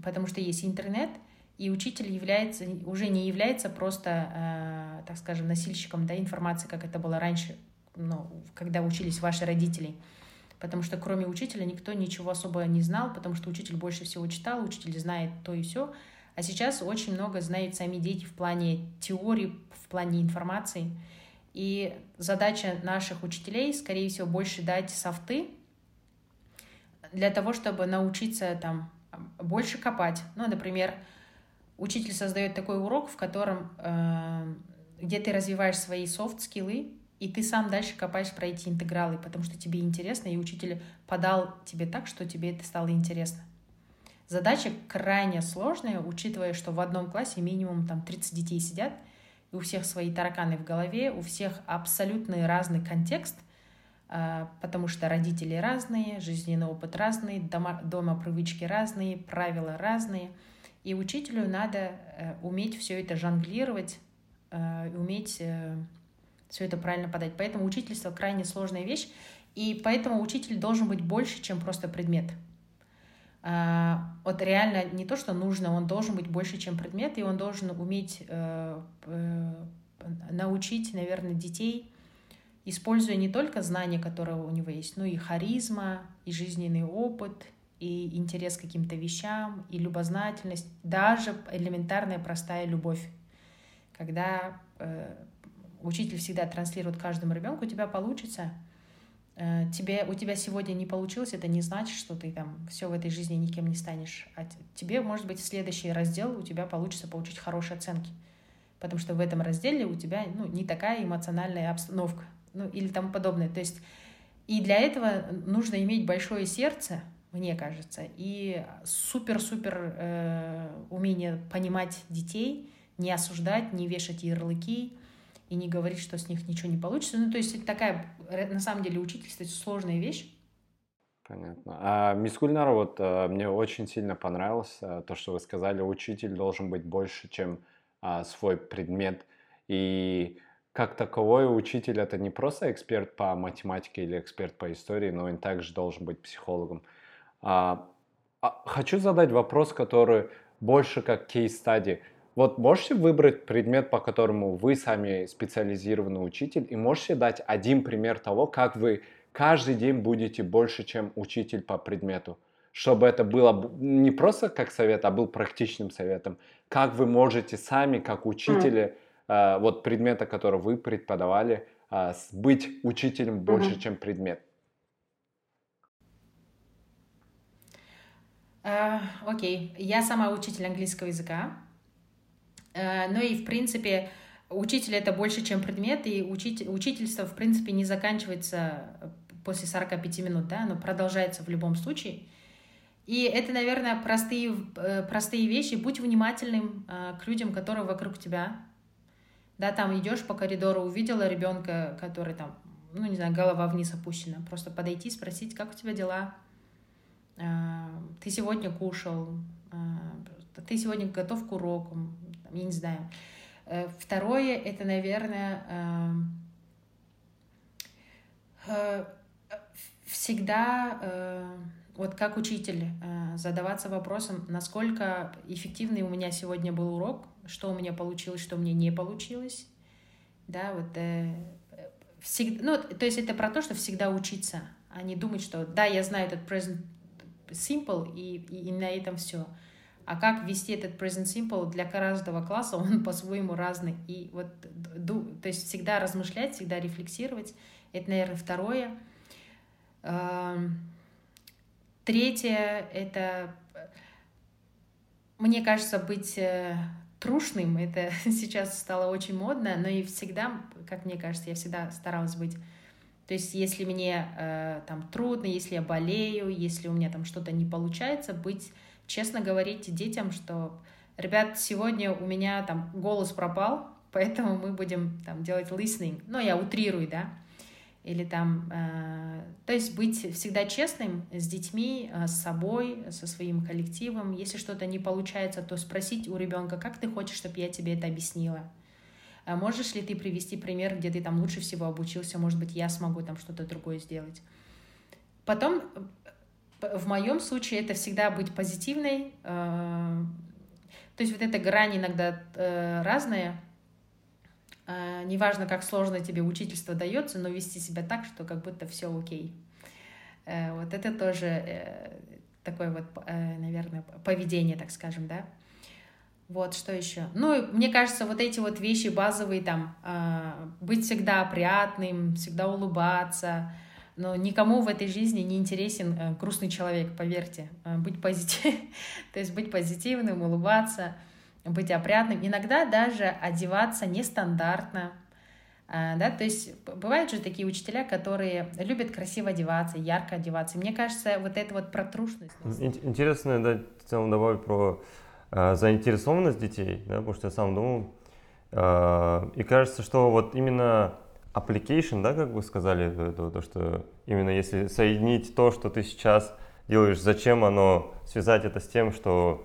потому что есть интернет — и учитель является, уже не является просто, э, так скажем, носильщиком да, информации, как это было раньше, ну, когда учились ваши родители. Потому что кроме учителя никто ничего особо не знал, потому что учитель больше всего читал, учитель знает то и все. А сейчас очень много знают сами дети в плане теории, в плане информации. И задача наших учителей, скорее всего, больше дать софты для того, чтобы научиться там больше копать. Ну, например, учитель создает такой урок, в котором, э, где ты развиваешь свои софт-скиллы, и ты сам дальше копаешь про эти интегралы, потому что тебе интересно, и учитель подал тебе так, что тебе это стало интересно. Задача крайне сложная, учитывая, что в одном классе минимум там 30 детей сидят, и у всех свои тараканы в голове, у всех абсолютно разный контекст, э, потому что родители разные, жизненный опыт разный, дома, дома привычки разные, правила разные — и учителю надо э, уметь все это жонглировать, э, уметь э, все это правильно подать. Поэтому учительство крайне сложная вещь. И поэтому учитель должен быть больше, чем просто предмет. А, вот реально не то, что нужно, он должен быть больше, чем предмет, и он должен уметь научить, наверное, детей, используя не только знания, которые у него есть, но и харизма, и жизненный опыт, и интерес к каким-то вещам, и любознательность, даже элементарная простая любовь. Когда э, учитель всегда транслирует каждому ребенку, у тебя получится. Э, тебе, у тебя сегодня не получилось, это не значит, что ты там все в этой жизни никем не станешь. А тебе, может быть, следующий раздел у тебя получится получить хорошие оценки. Потому что в этом разделе у тебя ну, не такая эмоциональная обстановка ну, или тому подобное. То есть и для этого нужно иметь большое сердце, мне кажется, и супер-супер э, умение понимать детей, не осуждать, не вешать ярлыки и не говорить, что с них ничего не получится. Ну, то есть это такая, на самом деле, учительство — это сложная вещь. Понятно. А, мисс Гульнара, вот а, мне очень сильно понравилось а, то, что вы сказали, учитель должен быть больше, чем а, свой предмет. И как таковой учитель это не просто эксперт по математике или эксперт по истории, но он также должен быть психологом. А, а, хочу задать вопрос, который больше как кейс-стадии. Вот можете выбрать предмет, по которому вы сами специализированный учитель, и можете дать один пример того, как вы каждый день будете больше, чем учитель по предмету, чтобы это было не просто как совет, а был практичным советом. Как вы можете сами, как учители, mm Э, вот предмета, который вы преподавали, э, быть учителем больше, mm-hmm. чем предмет? Окей, uh, okay. я сама учитель английского языка. Uh, ну и, в принципе, учитель это больше, чем предмет, и учитель, учительство, в принципе, не заканчивается после 45 минут, да, оно продолжается в любом случае. И это, наверное, простые, простые вещи. Будь внимательным к людям, которые вокруг тебя, да, там идешь по коридору, увидела ребенка, который там, ну, не знаю, голова вниз опущена. Просто подойти, спросить, как у тебя дела? А, ты сегодня кушал? А, ты сегодня готов к уроку? Я не знаю. Э, второе, это, наверное, э, всегда э, вот как учитель задаваться вопросом, насколько эффективный у меня сегодня был урок, что у меня получилось, что мне не получилось. Да, вот э, всегда, ну, то есть это про то, что всегда учиться, а не думать, что да, я знаю этот present simple, и, и, и на этом все. А как вести этот present simple для каждого класса, [laughs] он по-своему разный. И вот, то есть всегда размышлять, всегда рефлексировать. Это, наверное, второе. Эм, третье — это, мне кажется, быть э, трушным. Это [laughs] сейчас стало очень модно, но и всегда, как мне кажется, я всегда старалась быть. То есть, если мне э, там трудно, если я болею, если у меня там что-то не получается, быть честно говорить детям, что, ребят, сегодня у меня там голос пропал, [laughs] поэтому мы будем там делать listening. Ну, я утрирую, да или там, э, то есть быть всегда честным с детьми, э, с собой, со своим коллективом. Если что-то не получается, то спросить у ребенка, как ты хочешь, чтобы я тебе это объяснила. А можешь ли ты привести пример, где ты там лучше всего обучился, может быть, я смогу там что-то другое сделать. Потом, э, в моем случае, это всегда быть позитивной. Э, то есть вот эта грань иногда э, разная, неважно, как сложно тебе учительство дается, но вести себя так, что как будто все окей. Вот это тоже такое вот, наверное, поведение, так скажем, да. Вот, что еще? Ну, мне кажется, вот эти вот вещи базовые, там, а, быть всегда опрятным, всегда улыбаться, но никому в этой жизни не интересен грустный человек, поверьте. Быть позитив... [laughs] То есть быть позитивным, улыбаться — быть опрятным, иногда даже одеваться нестандартно, а, да, то есть бывают же такие учителя, которые любят красиво одеваться, ярко одеваться. мне кажется, вот это вот протрушность. Интересно, да, в целом добавить про э, заинтересованность детей, да, потому что я сам думал, э, и кажется, что вот именно application, да, как вы сказали, то, то, что именно если соединить то, что ты сейчас делаешь, зачем оно, связать это с тем, что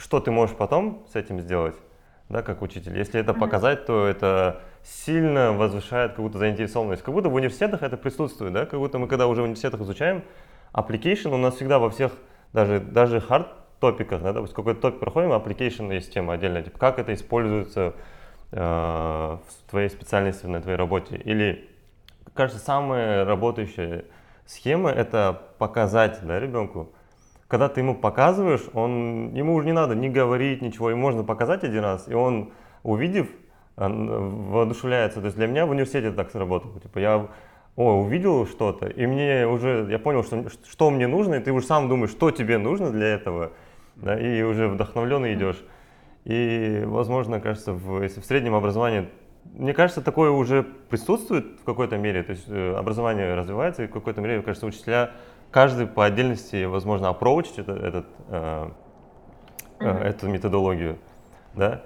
что ты можешь потом с этим сделать, да, как учитель. Если это показать, то это сильно возвышает какую-то заинтересованность. Как будто в университетах это присутствует, да? Как будто мы когда уже в университетах изучаем, application у нас всегда во всех, даже, даже hard топиках, да, допустим, какой-то топик проходим, application есть тема отдельная, типа как это используется э, в твоей специальности, на твоей работе. Или, кажется, самая работающая схема это показать да, ребенку. Когда ты ему показываешь, он, ему уже не надо ни говорить, ничего, ему можно показать один раз, и он, увидев, воодушевляется. То есть для меня в университете так сработало. Типа я о, увидел что-то, и мне уже, я понял, что, что мне нужно, и ты уже сам думаешь, что тебе нужно для этого, да, и уже вдохновленный идешь. И, возможно, кажется, в, если в среднем образовании, мне кажется, такое уже присутствует в какой-то мере, то есть э, образование развивается, и в какой-то мере, кажется, учителя, каждый по отдельности, возможно, опроучить это, этот, э, э, эту методологию, да.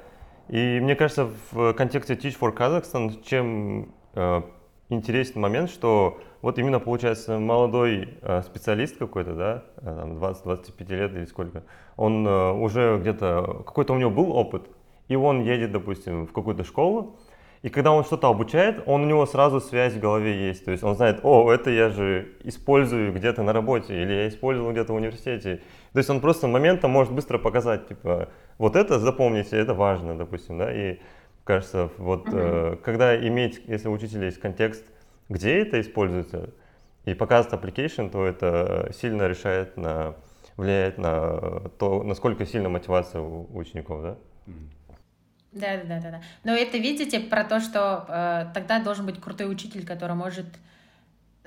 И мне кажется, в контексте Teach for Kazakhstan, чем э, интересный момент, что вот именно получается молодой э, специалист какой-то, да, э, там 20-25 лет или сколько, он э, уже где-то, какой-то у него был опыт, и он едет, допустим, в какую-то школу, и когда он что-то обучает, он у него сразу связь в голове есть. То есть он знает, о, это я же использую где-то на работе, или я использовал где-то в университете. То есть он просто моментом может быстро показать, типа, вот это запомните, это важно, допустим, да, и кажется, вот uh-huh. э, когда иметь, если у учителя есть контекст, где это используется, и показывает application, то это сильно решает на, влияет на то, насколько сильна мотивация у учеников, да? Да, да, да, да. Но это видите про то, что э, тогда должен быть крутой учитель, который может,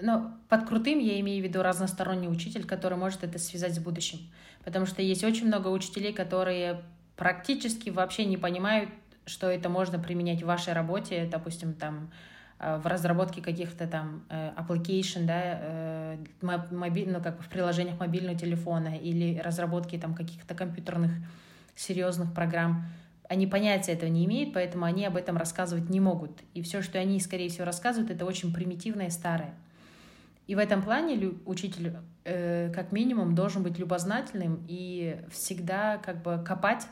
ну, под крутым я имею в виду разносторонний учитель, который может это связать с будущим, потому что есть очень много учителей, которые практически вообще не понимают что это можно применять в вашей работе, допустим, там, в разработке каких-то там э, application, да, э, мобиль, ну, как бы в приложениях мобильного телефона или разработки там каких-то компьютерных серьезных программ. Они понятия этого не имеют, поэтому они об этом рассказывать не могут. И все, что они, скорее всего, рассказывают, это очень примитивное старое. И в этом плане учитель, э, как минимум, должен быть любознательным и всегда как бы копать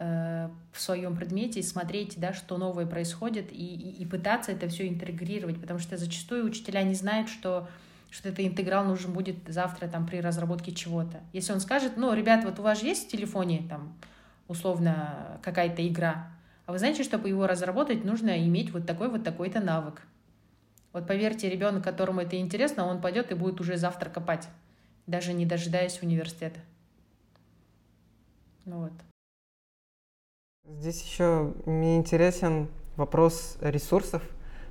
Э, в своем предмете и смотреть, да, что новое происходит, и, и, и пытаться это все интегрировать, потому что зачастую учителя не знают, что, что этот интеграл нужен будет завтра там, при разработке чего-то. Если он скажет, ну, ребят, вот у вас же есть в телефоне там, условно какая-то игра, а вы знаете, чтобы его разработать, нужно иметь вот такой вот такой-то навык. Вот поверьте, ребенок, которому это интересно, он пойдет и будет уже завтра копать, даже не дожидаясь университета. Ну вот. Здесь еще мне интересен вопрос ресурсов,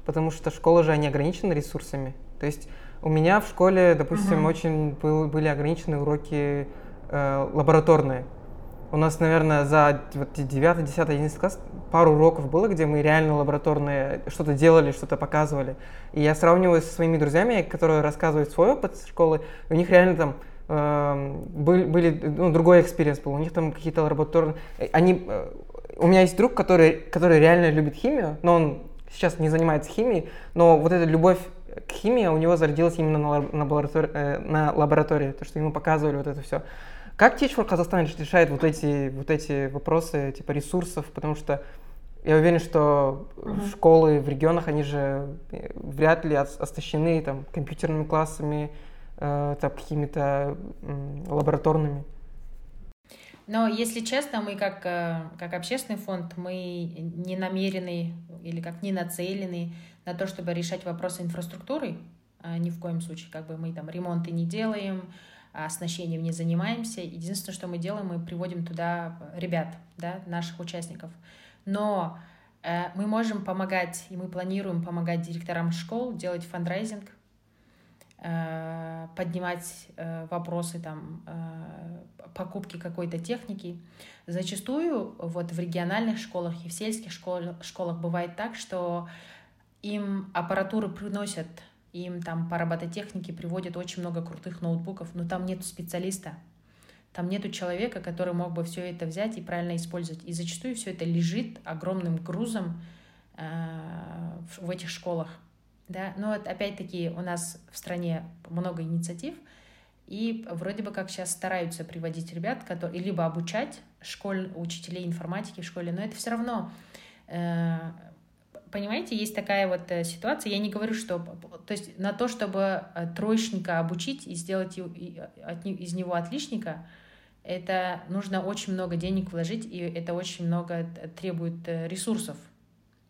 потому что школа же не ограничена ресурсами. То есть у меня в школе, допустим, uh-huh. очень был, были ограничены уроки э, лабораторные. У нас, наверное, за вот, 9, 10, 11 класс пару уроков было, где мы реально лабораторные что-то делали, что-то показывали. И я сравниваю со своими друзьями, которые рассказывают свой опыт школы, у них реально там э, были, были ну, другой experience был, у них там какие-то лабораторные... Они э, у меня есть друг, который, который реально любит химию, но он сейчас не занимается химией, но вот эта любовь к химии у него зародилась именно на, на, лаборатори, э, на лаборатории, то, что ему показывали вот это все. Как Teach for Казахстан решает вот эти, вот эти вопросы типа ресурсов, потому что я уверен, что mm-hmm. школы в регионах, они же э, вряд ли оснащены там, компьютерными классами, э, там, какими-то э, лабораторными. Но, если честно, мы как, э, как общественный фонд, мы не намерены или как не нацелены на то, чтобы решать вопросы инфраструктуры. А ни в коем случае, как бы мы там ремонты не делаем, оснащением не занимаемся. Единственное, что мы делаем, мы приводим туда ребят, да, наших участников. Но э, мы можем помогать, и мы планируем помогать директорам школ делать фандрайзинг, Э, поднимать э, вопросы там э, покупки какой-то техники. Зачастую вот в региональных школах и в сельских школах, школах бывает так, что им аппаратуры приносят, им там по робототехнике приводят очень много крутых ноутбуков, но там нет специалиста, там нету человека, который мог бы все это взять и правильно использовать. И зачастую все это лежит огромным грузом в этих школах да, но вот опять-таки у нас в стране много инициатив, и вроде бы как сейчас стараются приводить ребят, которые либо обучать школь, учителей информатики в школе, но это все равно э, понимаете, есть такая вот э, ситуация, я не говорю, что... То есть на то, чтобы э, троечника обучить и сделать из него отличника, это нужно очень много денег вложить, и это очень много требует ресурсов.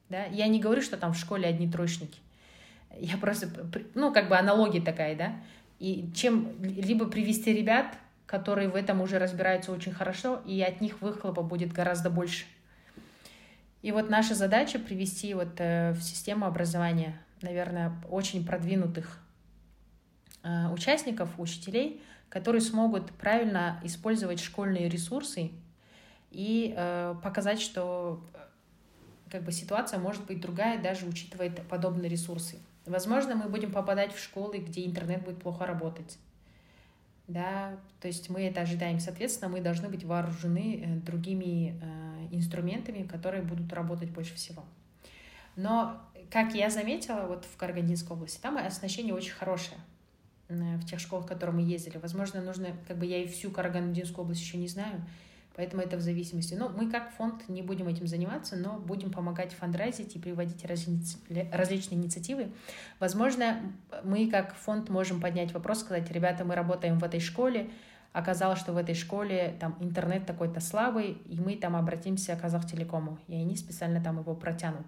Да? Я не говорю, что там в школе одни троечники. Я просто... Ну, как бы аналогия такая, да? И чем либо привести ребят, которые в этом уже разбираются очень хорошо, и от них выхлопа будет гораздо больше. И вот наша задача привести вот э, в систему образования, наверное, очень продвинутых э, участников, учителей, которые смогут правильно использовать школьные ресурсы и э, показать, что как бы ситуация может быть другая, даже учитывая подобные ресурсы. Возможно, мы будем попадать в школы, где интернет будет плохо работать да, то есть мы это ожидаем, соответственно, мы должны быть вооружены э, другими э, инструментами, которые будут работать больше всего. Но, как я заметила, вот в Карагандинской области, там оснащение очень хорошее э, в тех школах, в которые мы ездили. Возможно, нужно, как бы я и всю Карагандинскую область еще не знаю, Поэтому это в зависимости. Но мы как фонд не будем этим заниматься, но будем помогать фандрайзить и приводить различные инициативы. Возможно, мы как фонд можем поднять вопрос, сказать, ребята, мы работаем в этой школе, оказалось, что в этой школе там интернет такой-то слабый, и мы там обратимся к Казахтелекому, и они специально там его протянут.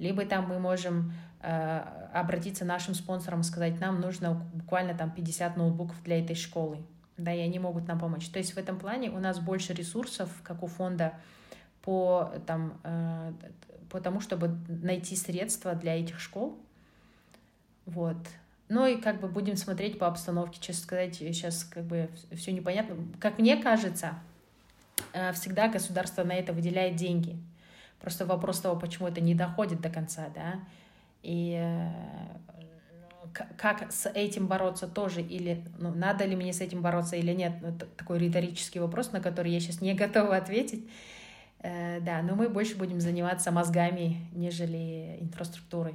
Либо там мы можем э, обратиться нашим спонсорам, сказать, нам нужно буквально там 50 ноутбуков для этой школы да, и они могут нам помочь. То есть в этом плане у нас больше ресурсов, как у фонда, по, там, э, по тому, чтобы найти средства для этих школ. Вот. Ну и как бы будем смотреть по обстановке. Честно сказать, сейчас как бы все непонятно. Как мне кажется, э, всегда государство на это выделяет деньги. Просто вопрос того, почему это не доходит до конца, да. И э, как с этим бороться тоже, или ну, надо ли мне с этим бороться или нет, ну, это такой риторический вопрос, на который я сейчас не [laughs] готова ответить. Э, да, но мы больше будем заниматься мозгами, нежели инфраструктурой.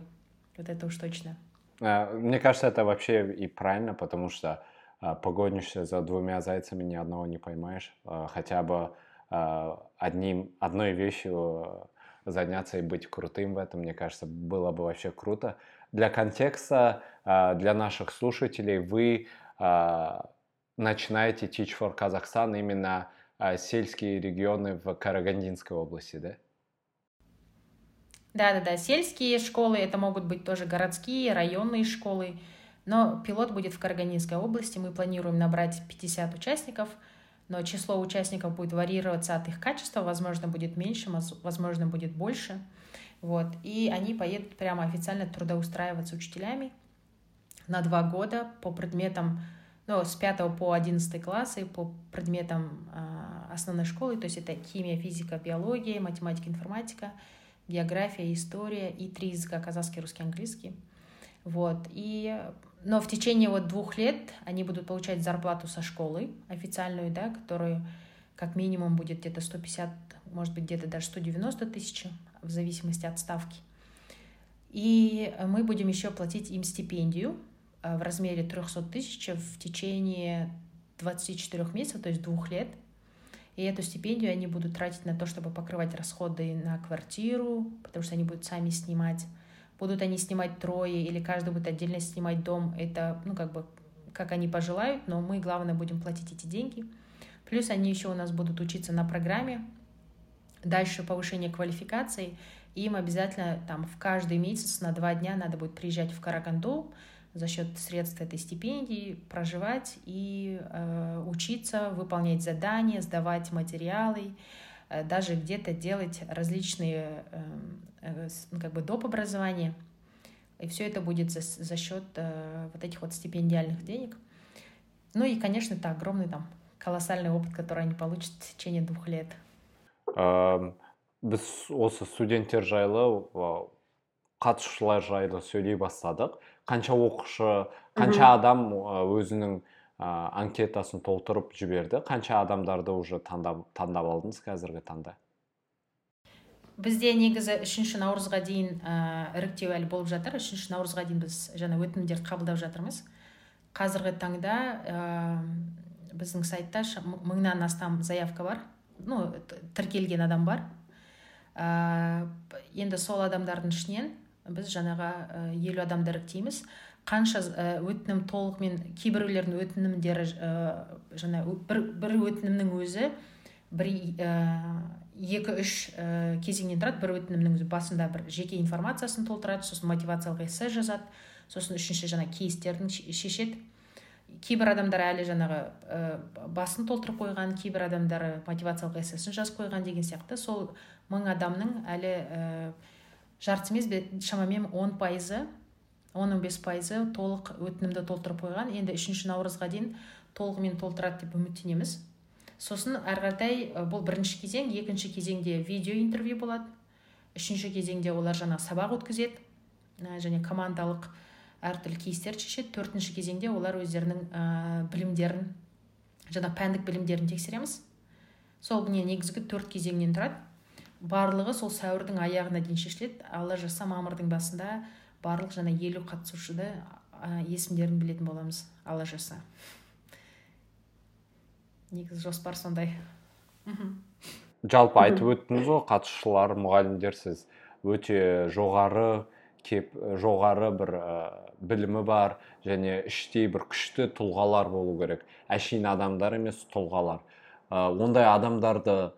Вот это уж точно. Э, мне кажется, это вообще и правильно, потому что э, погонишься за двумя зайцами, ни одного не поймаешь. Э, хотя бы одним, одной вещью заняться и быть крутым в этом, мне кажется, было бы вообще круто. Для контекста, а, для наших слушателей, вы а, начинаете Teach for Kazakhstan именно а, сельские регионы в Карагандинской области, да? Да, да, да. Сельские школы это могут быть тоже городские, районные школы. Но пилот будет в Карагандинской области. Мы планируем набрать 50 участников, но число участников будет варьироваться от их качества. Возможно, будет меньше, возможно, будет больше. Вот. И они поедут прямо официально трудоустраиваться учителями на два года по предметам, ну, с 5 по 11 классы, по предметам э, основной школы, то есть это химия, физика, биология, математика, информатика, география, история и три языка, казахский, русский, английский. Вот. И, но в течение вот двух лет они будут получать зарплату со школы официальную, да, которую как минимум будет где-то 150, может быть, где-то даже 190 тысяч в зависимости от ставки. И мы будем еще платить им стипендию э, в размере 300 тысяч в течение 24 месяцев, то есть двух лет. И эту стипендию они будут тратить на то, чтобы покрывать расходы на квартиру, потому что они будут сами снимать. Будут они снимать трое или каждый будет отдельно снимать дом, это, ну, как бы, как они пожелают, но мы, главное, будем платить эти деньги. Плюс они еще у нас будут учиться на программе дальше повышение квалификации, им обязательно там в каждый месяц на два дня надо будет приезжать в Караганду за счет средств этой стипендии, проживать и э, учиться, выполнять задания, сдавать материалы, э, даже где-то делать различные э, э, ну, как бы доп. образования. И все это будет за, за счет э, вот этих вот стипендиальных денег. Ну и, конечно, это огромный там колоссальный опыт, который они получат в течение двух лет біз осы студенттер жайлы қатысушылар жайлы сөйлей бастадық. Қанша оқушы қанша адам өзінің анкетасын толтырып жіберді қанша адамдарды уже таңдап, таңдап алдыңыз қазіргі таңда? Бізде негізі үшінші наурызға дейін ә, іріктеу әлі болып жатыр. Үшінші наурызға дейін біз жаңа өтінімдер қабылдап жатырмыз. Қазіргі таңда ә, біздің сайтта мыңнан астам заявка бар. Ну тіркелген адам бар. Ә, енді сол адамдардың ішінен біз жаңаға елу адамды іріктейміз. Қанша өтінім толығымен кейбіреулердің өтінімдері жаңа бір, бір өтінімнің өзі бір екі үш кезеңнен тұрады. Бір өтінімнің басында бір жеке информациясын толтырады сосын мотивациялық эссе жазады сосын үшінші жаңа кейстерін шешеді. Кейбір адамдар әлі жаңағы ә, басын толтырып қойған кейбір адамдар мотивациялық эссесін жазып қойған деген сияқты. Сол мың адамның әлі ә, жартысы емес шамамен он пайызы он он бес пайызы толық өтінімді толтырып қойған. Енді үшінші наурызға дейін толығымен толтырады деп үміттенеміз. Сосын әрі қаратай бұл бірінші кезең. Екінші кезеңде видео интервью болады. Үшінші кезеңде олар жаңа сабақ өткізеді. Және командалық әртүрлі кейстерді шешеді. Төртінші кезеңде олар өздерінің ә, білімдерін жаңа пәндік білімдерін тексереміз. Сол міне негізгі төрт кезеңнен тұрады. Барлығы сол сәуірдің аяғына дейін шешіледі. Алла жазса мамырдың басында барлық жаңа елу қатысушыды ә, есімдерін білетін боламыз алла жазса. Негізі жоспар сондай. Жалпы айтып өттіңіз ғой қатысушылар мұғалімдер сіз өте жоғары кеп жоғары бір ә, білімі бар және іштей бір күшті тұлғалар болу керек. Әшейін адамдар емес тұлғалар. Ә, ондай адамдарды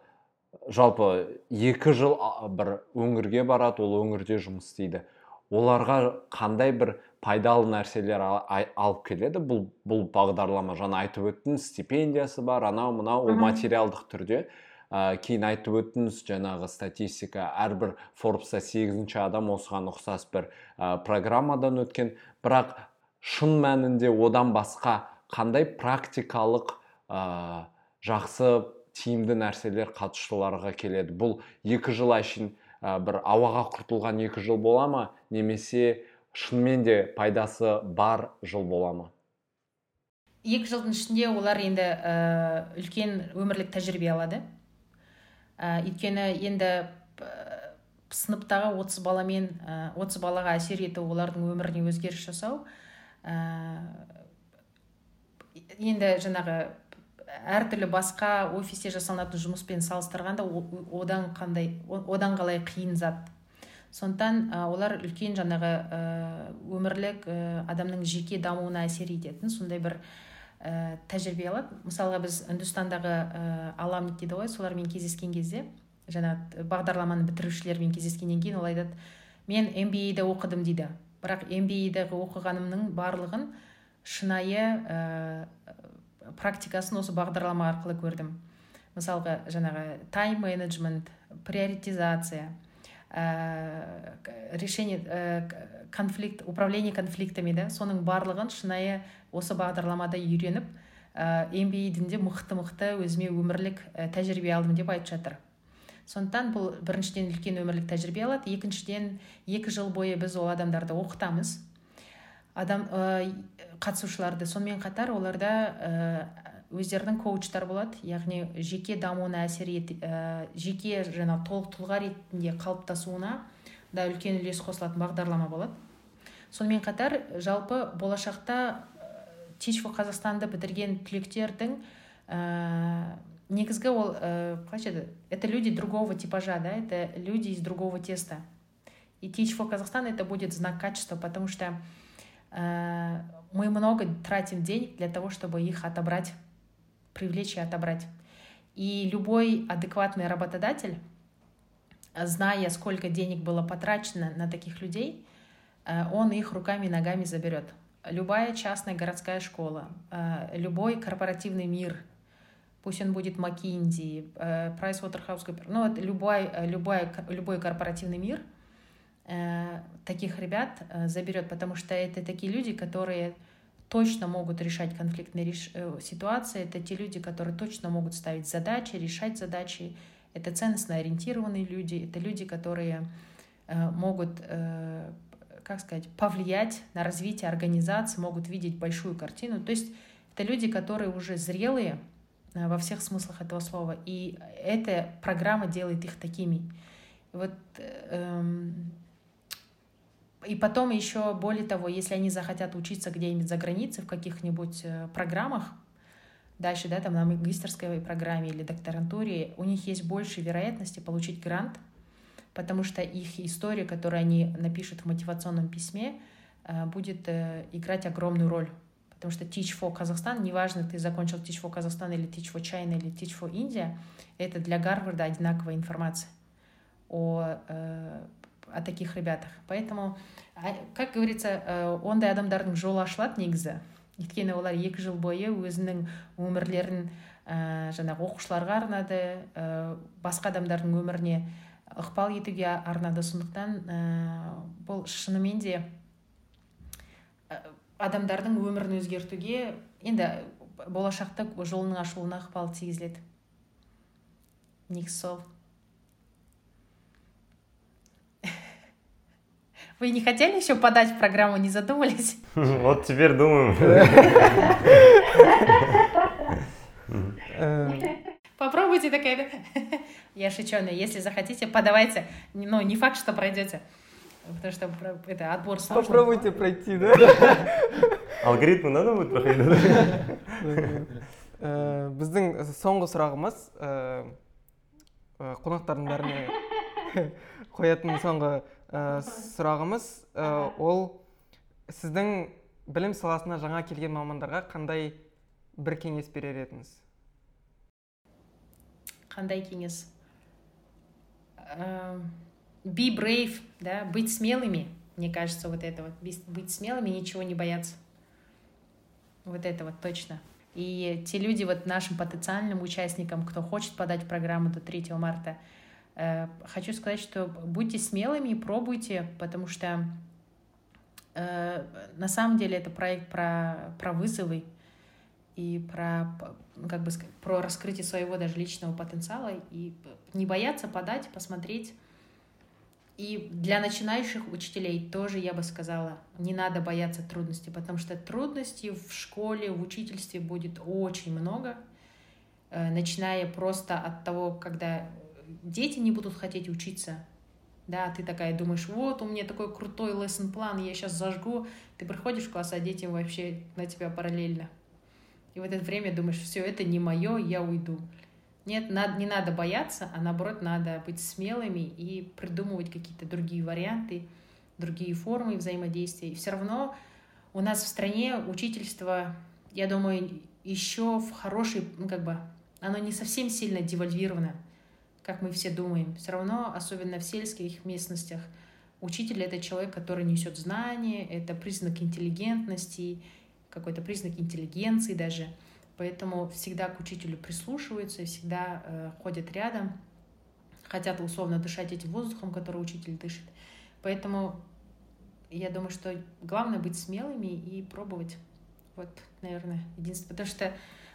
жалпы екі жыл бір өңірге барады ол өңірде жұмыс істейді. Оларға қандай бір пайдалы нәрселер алып келеді? Бұл бұл бағдарлама жаңа айтып өттіңіз стипендиясы бар анау мынау ол материалдық түрде. Ә, кейін айтып өттіңіз жаңағы статистика әрбір форбста сегізінші адам осыған ұқсас бір ә, программадан өткен. Бірақ шын мәнінде одан басқа қандай практикалық ә, жақсы тиімді нәрселер қатысушыларға келеді? Бұл екі жыл әшейін ә, бір ауаға құртылған екі жыл бола ма? Немесе шынымен де пайдасы бар жыл бола ма? Екі жылдың ішінде олар енді ә, үлкен өмірлік тәжірибе алады. Ә, өйткені енді ә, сыныптағы 30 баламен ә, 30 балаға әсер ету олардың өміріне өзгеріс жасау ә, енді жаңағы әртүрлі басқа офисте жасалынатын жұмыспен салыстырғанда одан қандай одан қалай қиын зат. Сондықтан олар үлкен жаңағы өмірлік адамның жеке дамуына әсер ететін сондай бір ә, тәжірибе алады мысалға біз үндістандағы ә, аламник дейді ғой солармен кездескен кезде жаңа бағдарламаны бітірушілермен кездескеннен кейін ол айтады мен MBA-де оқыдым дейді. Бірақ MBA-ді оқығанымның барлығын шынайы ә, практикасын осы бағдарлама арқылы көрдім. Мысалға жаңағы тайм менеджмент приоритизация ә, решение конфликт управление конфликтами да соның барлығын шынайы осы бағдарламада үйреніп ә, MBA де мықты мықты өзіме өмірлік ә, тәжірибе алдым деп айтып жатыр. Сондықтан бұл біріншіден үлкен өмірлік тәжірибе алады екіншіден екі жыл бойы біз ол адамдарды оқытамыз. Адам ә, қатысушыларды сонымен қатар оларда ә, өздерінің коучтар болады. Яғни жеке дамуына әсер ет ә, жеке жаңа толық тұлға ретінде қалыптасуына да үлкен үлес қосылатын бағдарлама болады. сонымен қатар жалпы болашақта teach for қазақстанды бітірген түлектердің ә, негізгі ол ә, қалайша еді это люди другого типажа да это люди из другого теста и teach for казахстан это будет знак качества потому что э, мы много тратим денег для того чтобы их отобрать привлечь и отобрать. И любой адекватный работодатель, зная, сколько денег было потрачено на таких людей, э, он их руками и ногами заберет. Любая частная городская школа, э, любой корпоративный мир, пусть он будет э, PricewaterhouseCoopers, ну, вот любой, любой, любой корпоративный мир таких ребят заберет, потому что это такие люди, которые точно могут решать конфликтные. Э, ситуации, это те люди, которые точно могут ставить задачи, решать задачи, это ценностно ориентированные люди, это люди, которые э, могут, э, как сказать, повлиять на развитие организации, могут видеть большую картину. То есть это люди, которые уже зрелые э, во всех смыслах этого слова, и эта программа делает их такими. Вот э, и потом еще, более того, если они захотят учиться где-нибудь за границей в каких-нибудь э, программах, дальше, да, там на магистерской программе или докторантуре, у них есть больше вероятности получить грант, потому что их история, которую они напишут в мотивационном письме, э, будет э, играть огромную роль. Потому что Teach for Казахстан, неважно, ты закончил Teach for Казахстан или Teach for China или Teach for India, это для Гарварда одинаковая информация о, о таких ребятах. Поэтому, как говорится, ондай адамдардың жолы ашылады негізі өйткені олар екі жыл бойы өзінің өмірлерін ә, жаңағы оқушыларға арнады басқа адамдардың өміріне ықпал етуге арнады сондықтан ә, бұл шынымен де ә, адамдардың өмірін өзгертуге енді болашақта жолының ашылуына ықпал тигізіледі негізі сол [laughs] Вы не хотели еще подать в программу, не задумались? [laughs] Вот теперь думаем. [laughs] Попробуйте такая. [laughs] Я шучу, но если захотите, подавайте. Ну, не факт, что пройдете. Потому что это отбор сложный. Попробуйте пройти, да? [laughs] Алгоритмы надо будет проходить? біздің соңғы сұрағымыз қонақтардың бәріне [laughs] қоятын соңғы сұрағымыз ол сіздің білім саласына жаңа келген мамандарға қандай бір кеңес берер едіңіз қандай кеңес be brave да быть смелыми мне кажется вот это вот быть смелыми ничего не бояться. Вот это вот точно. И те люди вот нашим потенциальным участникам кто хочет подать программу до 3 марта э, хочу сказать что будьте смелыми и пробуйте потому что э, на самом деле это проект про про вызовы и про, ну, как бы, про раскрытие своего даже личного потенциала и не бояться подать, посмотреть. И для начинающих учителей тоже я бы сказала, не надо бояться трудностей, потому что трудностей в школе, в учительстве будет очень много, э, начиная просто от того, когда дети не будут хотеть учиться, да, ты такая думаешь, вот у меня такой крутой lesson план, я сейчас зажгу, ты приходишь в класс, а дети вообще на тебя параллельно. И в это время думаешь, все, это не мое, я уйду. Нет, надо, не надо бояться, а наоборот надо быть смелыми и придумывать какие-то другие варианты, другие формы взаимодействия. И все равно у нас в стране учительство, я думаю, еще в хорошей, ну как бы, оно не совсем сильно девальвировано, как мы все думаем. Все равно, особенно в сельских местностях, учитель — это человек, который несет знания, это признак интеллигентности, какой-то признак интеллигенции даже. Поэтому всегда к учителю прислушиваются, всегда э, ходят рядом, хотят условно дышать этим воздухом, который учитель дышит. Поэтому я думаю, что главное быть смелыми и пробовать. Вот, наверное, единственное. Потому что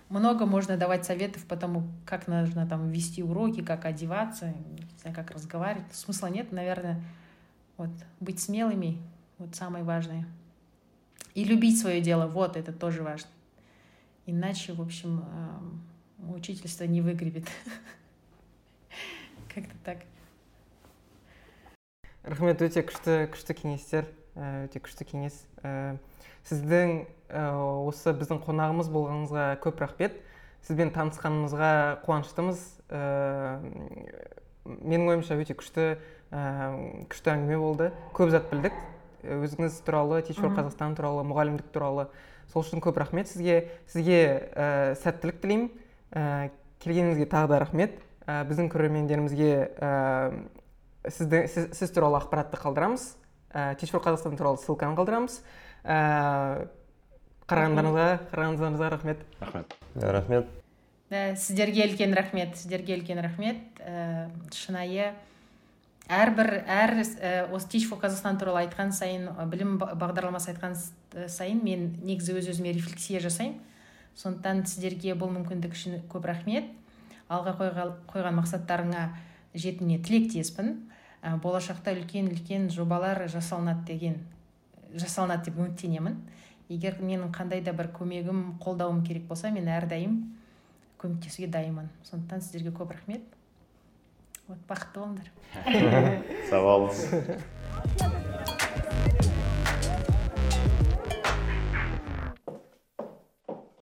много можно давать советов по тому, как нужно там вести уроки, как одеваться, не знаю, как разговаривать. Смысла нет, наверное, вот быть смелыми, вот самое важное. И любить свое дело, вот это тоже важно. Иначе, в общем, учительство не выгребет. [laughs] Как-то так. рахмет өте күшті күшті кеңестер өте күшті кеңес сіздің осы біздің қонағымыз болғаныңызға көп рахмет сізбен танысқанымызға қуаныштымыз менің ойымша өте күшті күшті әңгіме болды көп зат білдік өзіңіз туралы teach for қазақстан туралы мұғалімдік туралы. Сол үшін көп рахмет сізге. Сізге ә, сәттілік тілеймін. Ә, келгеніңізге тағы да рахмет. Ә, біздің көрермендерімізге ә, сізді, сіз, сіз туралы ақпаратты қалдырамыз. Ә, teach for қазақстан туралы ссылканы қалдырамыз. Ә, қарағандарыңызға қарағандарыңызға рахмет. Рахмет. Рахмет. Сіздерге үлкен рахмет сіздерге үлкен рахмет. Ә, шынайы әрбір әр осы teach for қазақстан туралы айтқан сайын білім бағдарламасы айтқан сайын мен негізі өз өзіме рефлексия жасаймын. Сондықтан сіздерге бұл мүмкіндік үшін көп рахмет. Алға қойған мақсаттарыңа жетуіне тілектеспін. Болашақта үлкен үлкен жобалар жасалынады деген жасалынады деп үміттенемін. Егер менің қандай да бір көмегім қолдауым керек болса мен әрдайым көмектесуге дайынмын. Сондықтан сіздерге көп рахмет. Baxtlı olun. Sağ olun.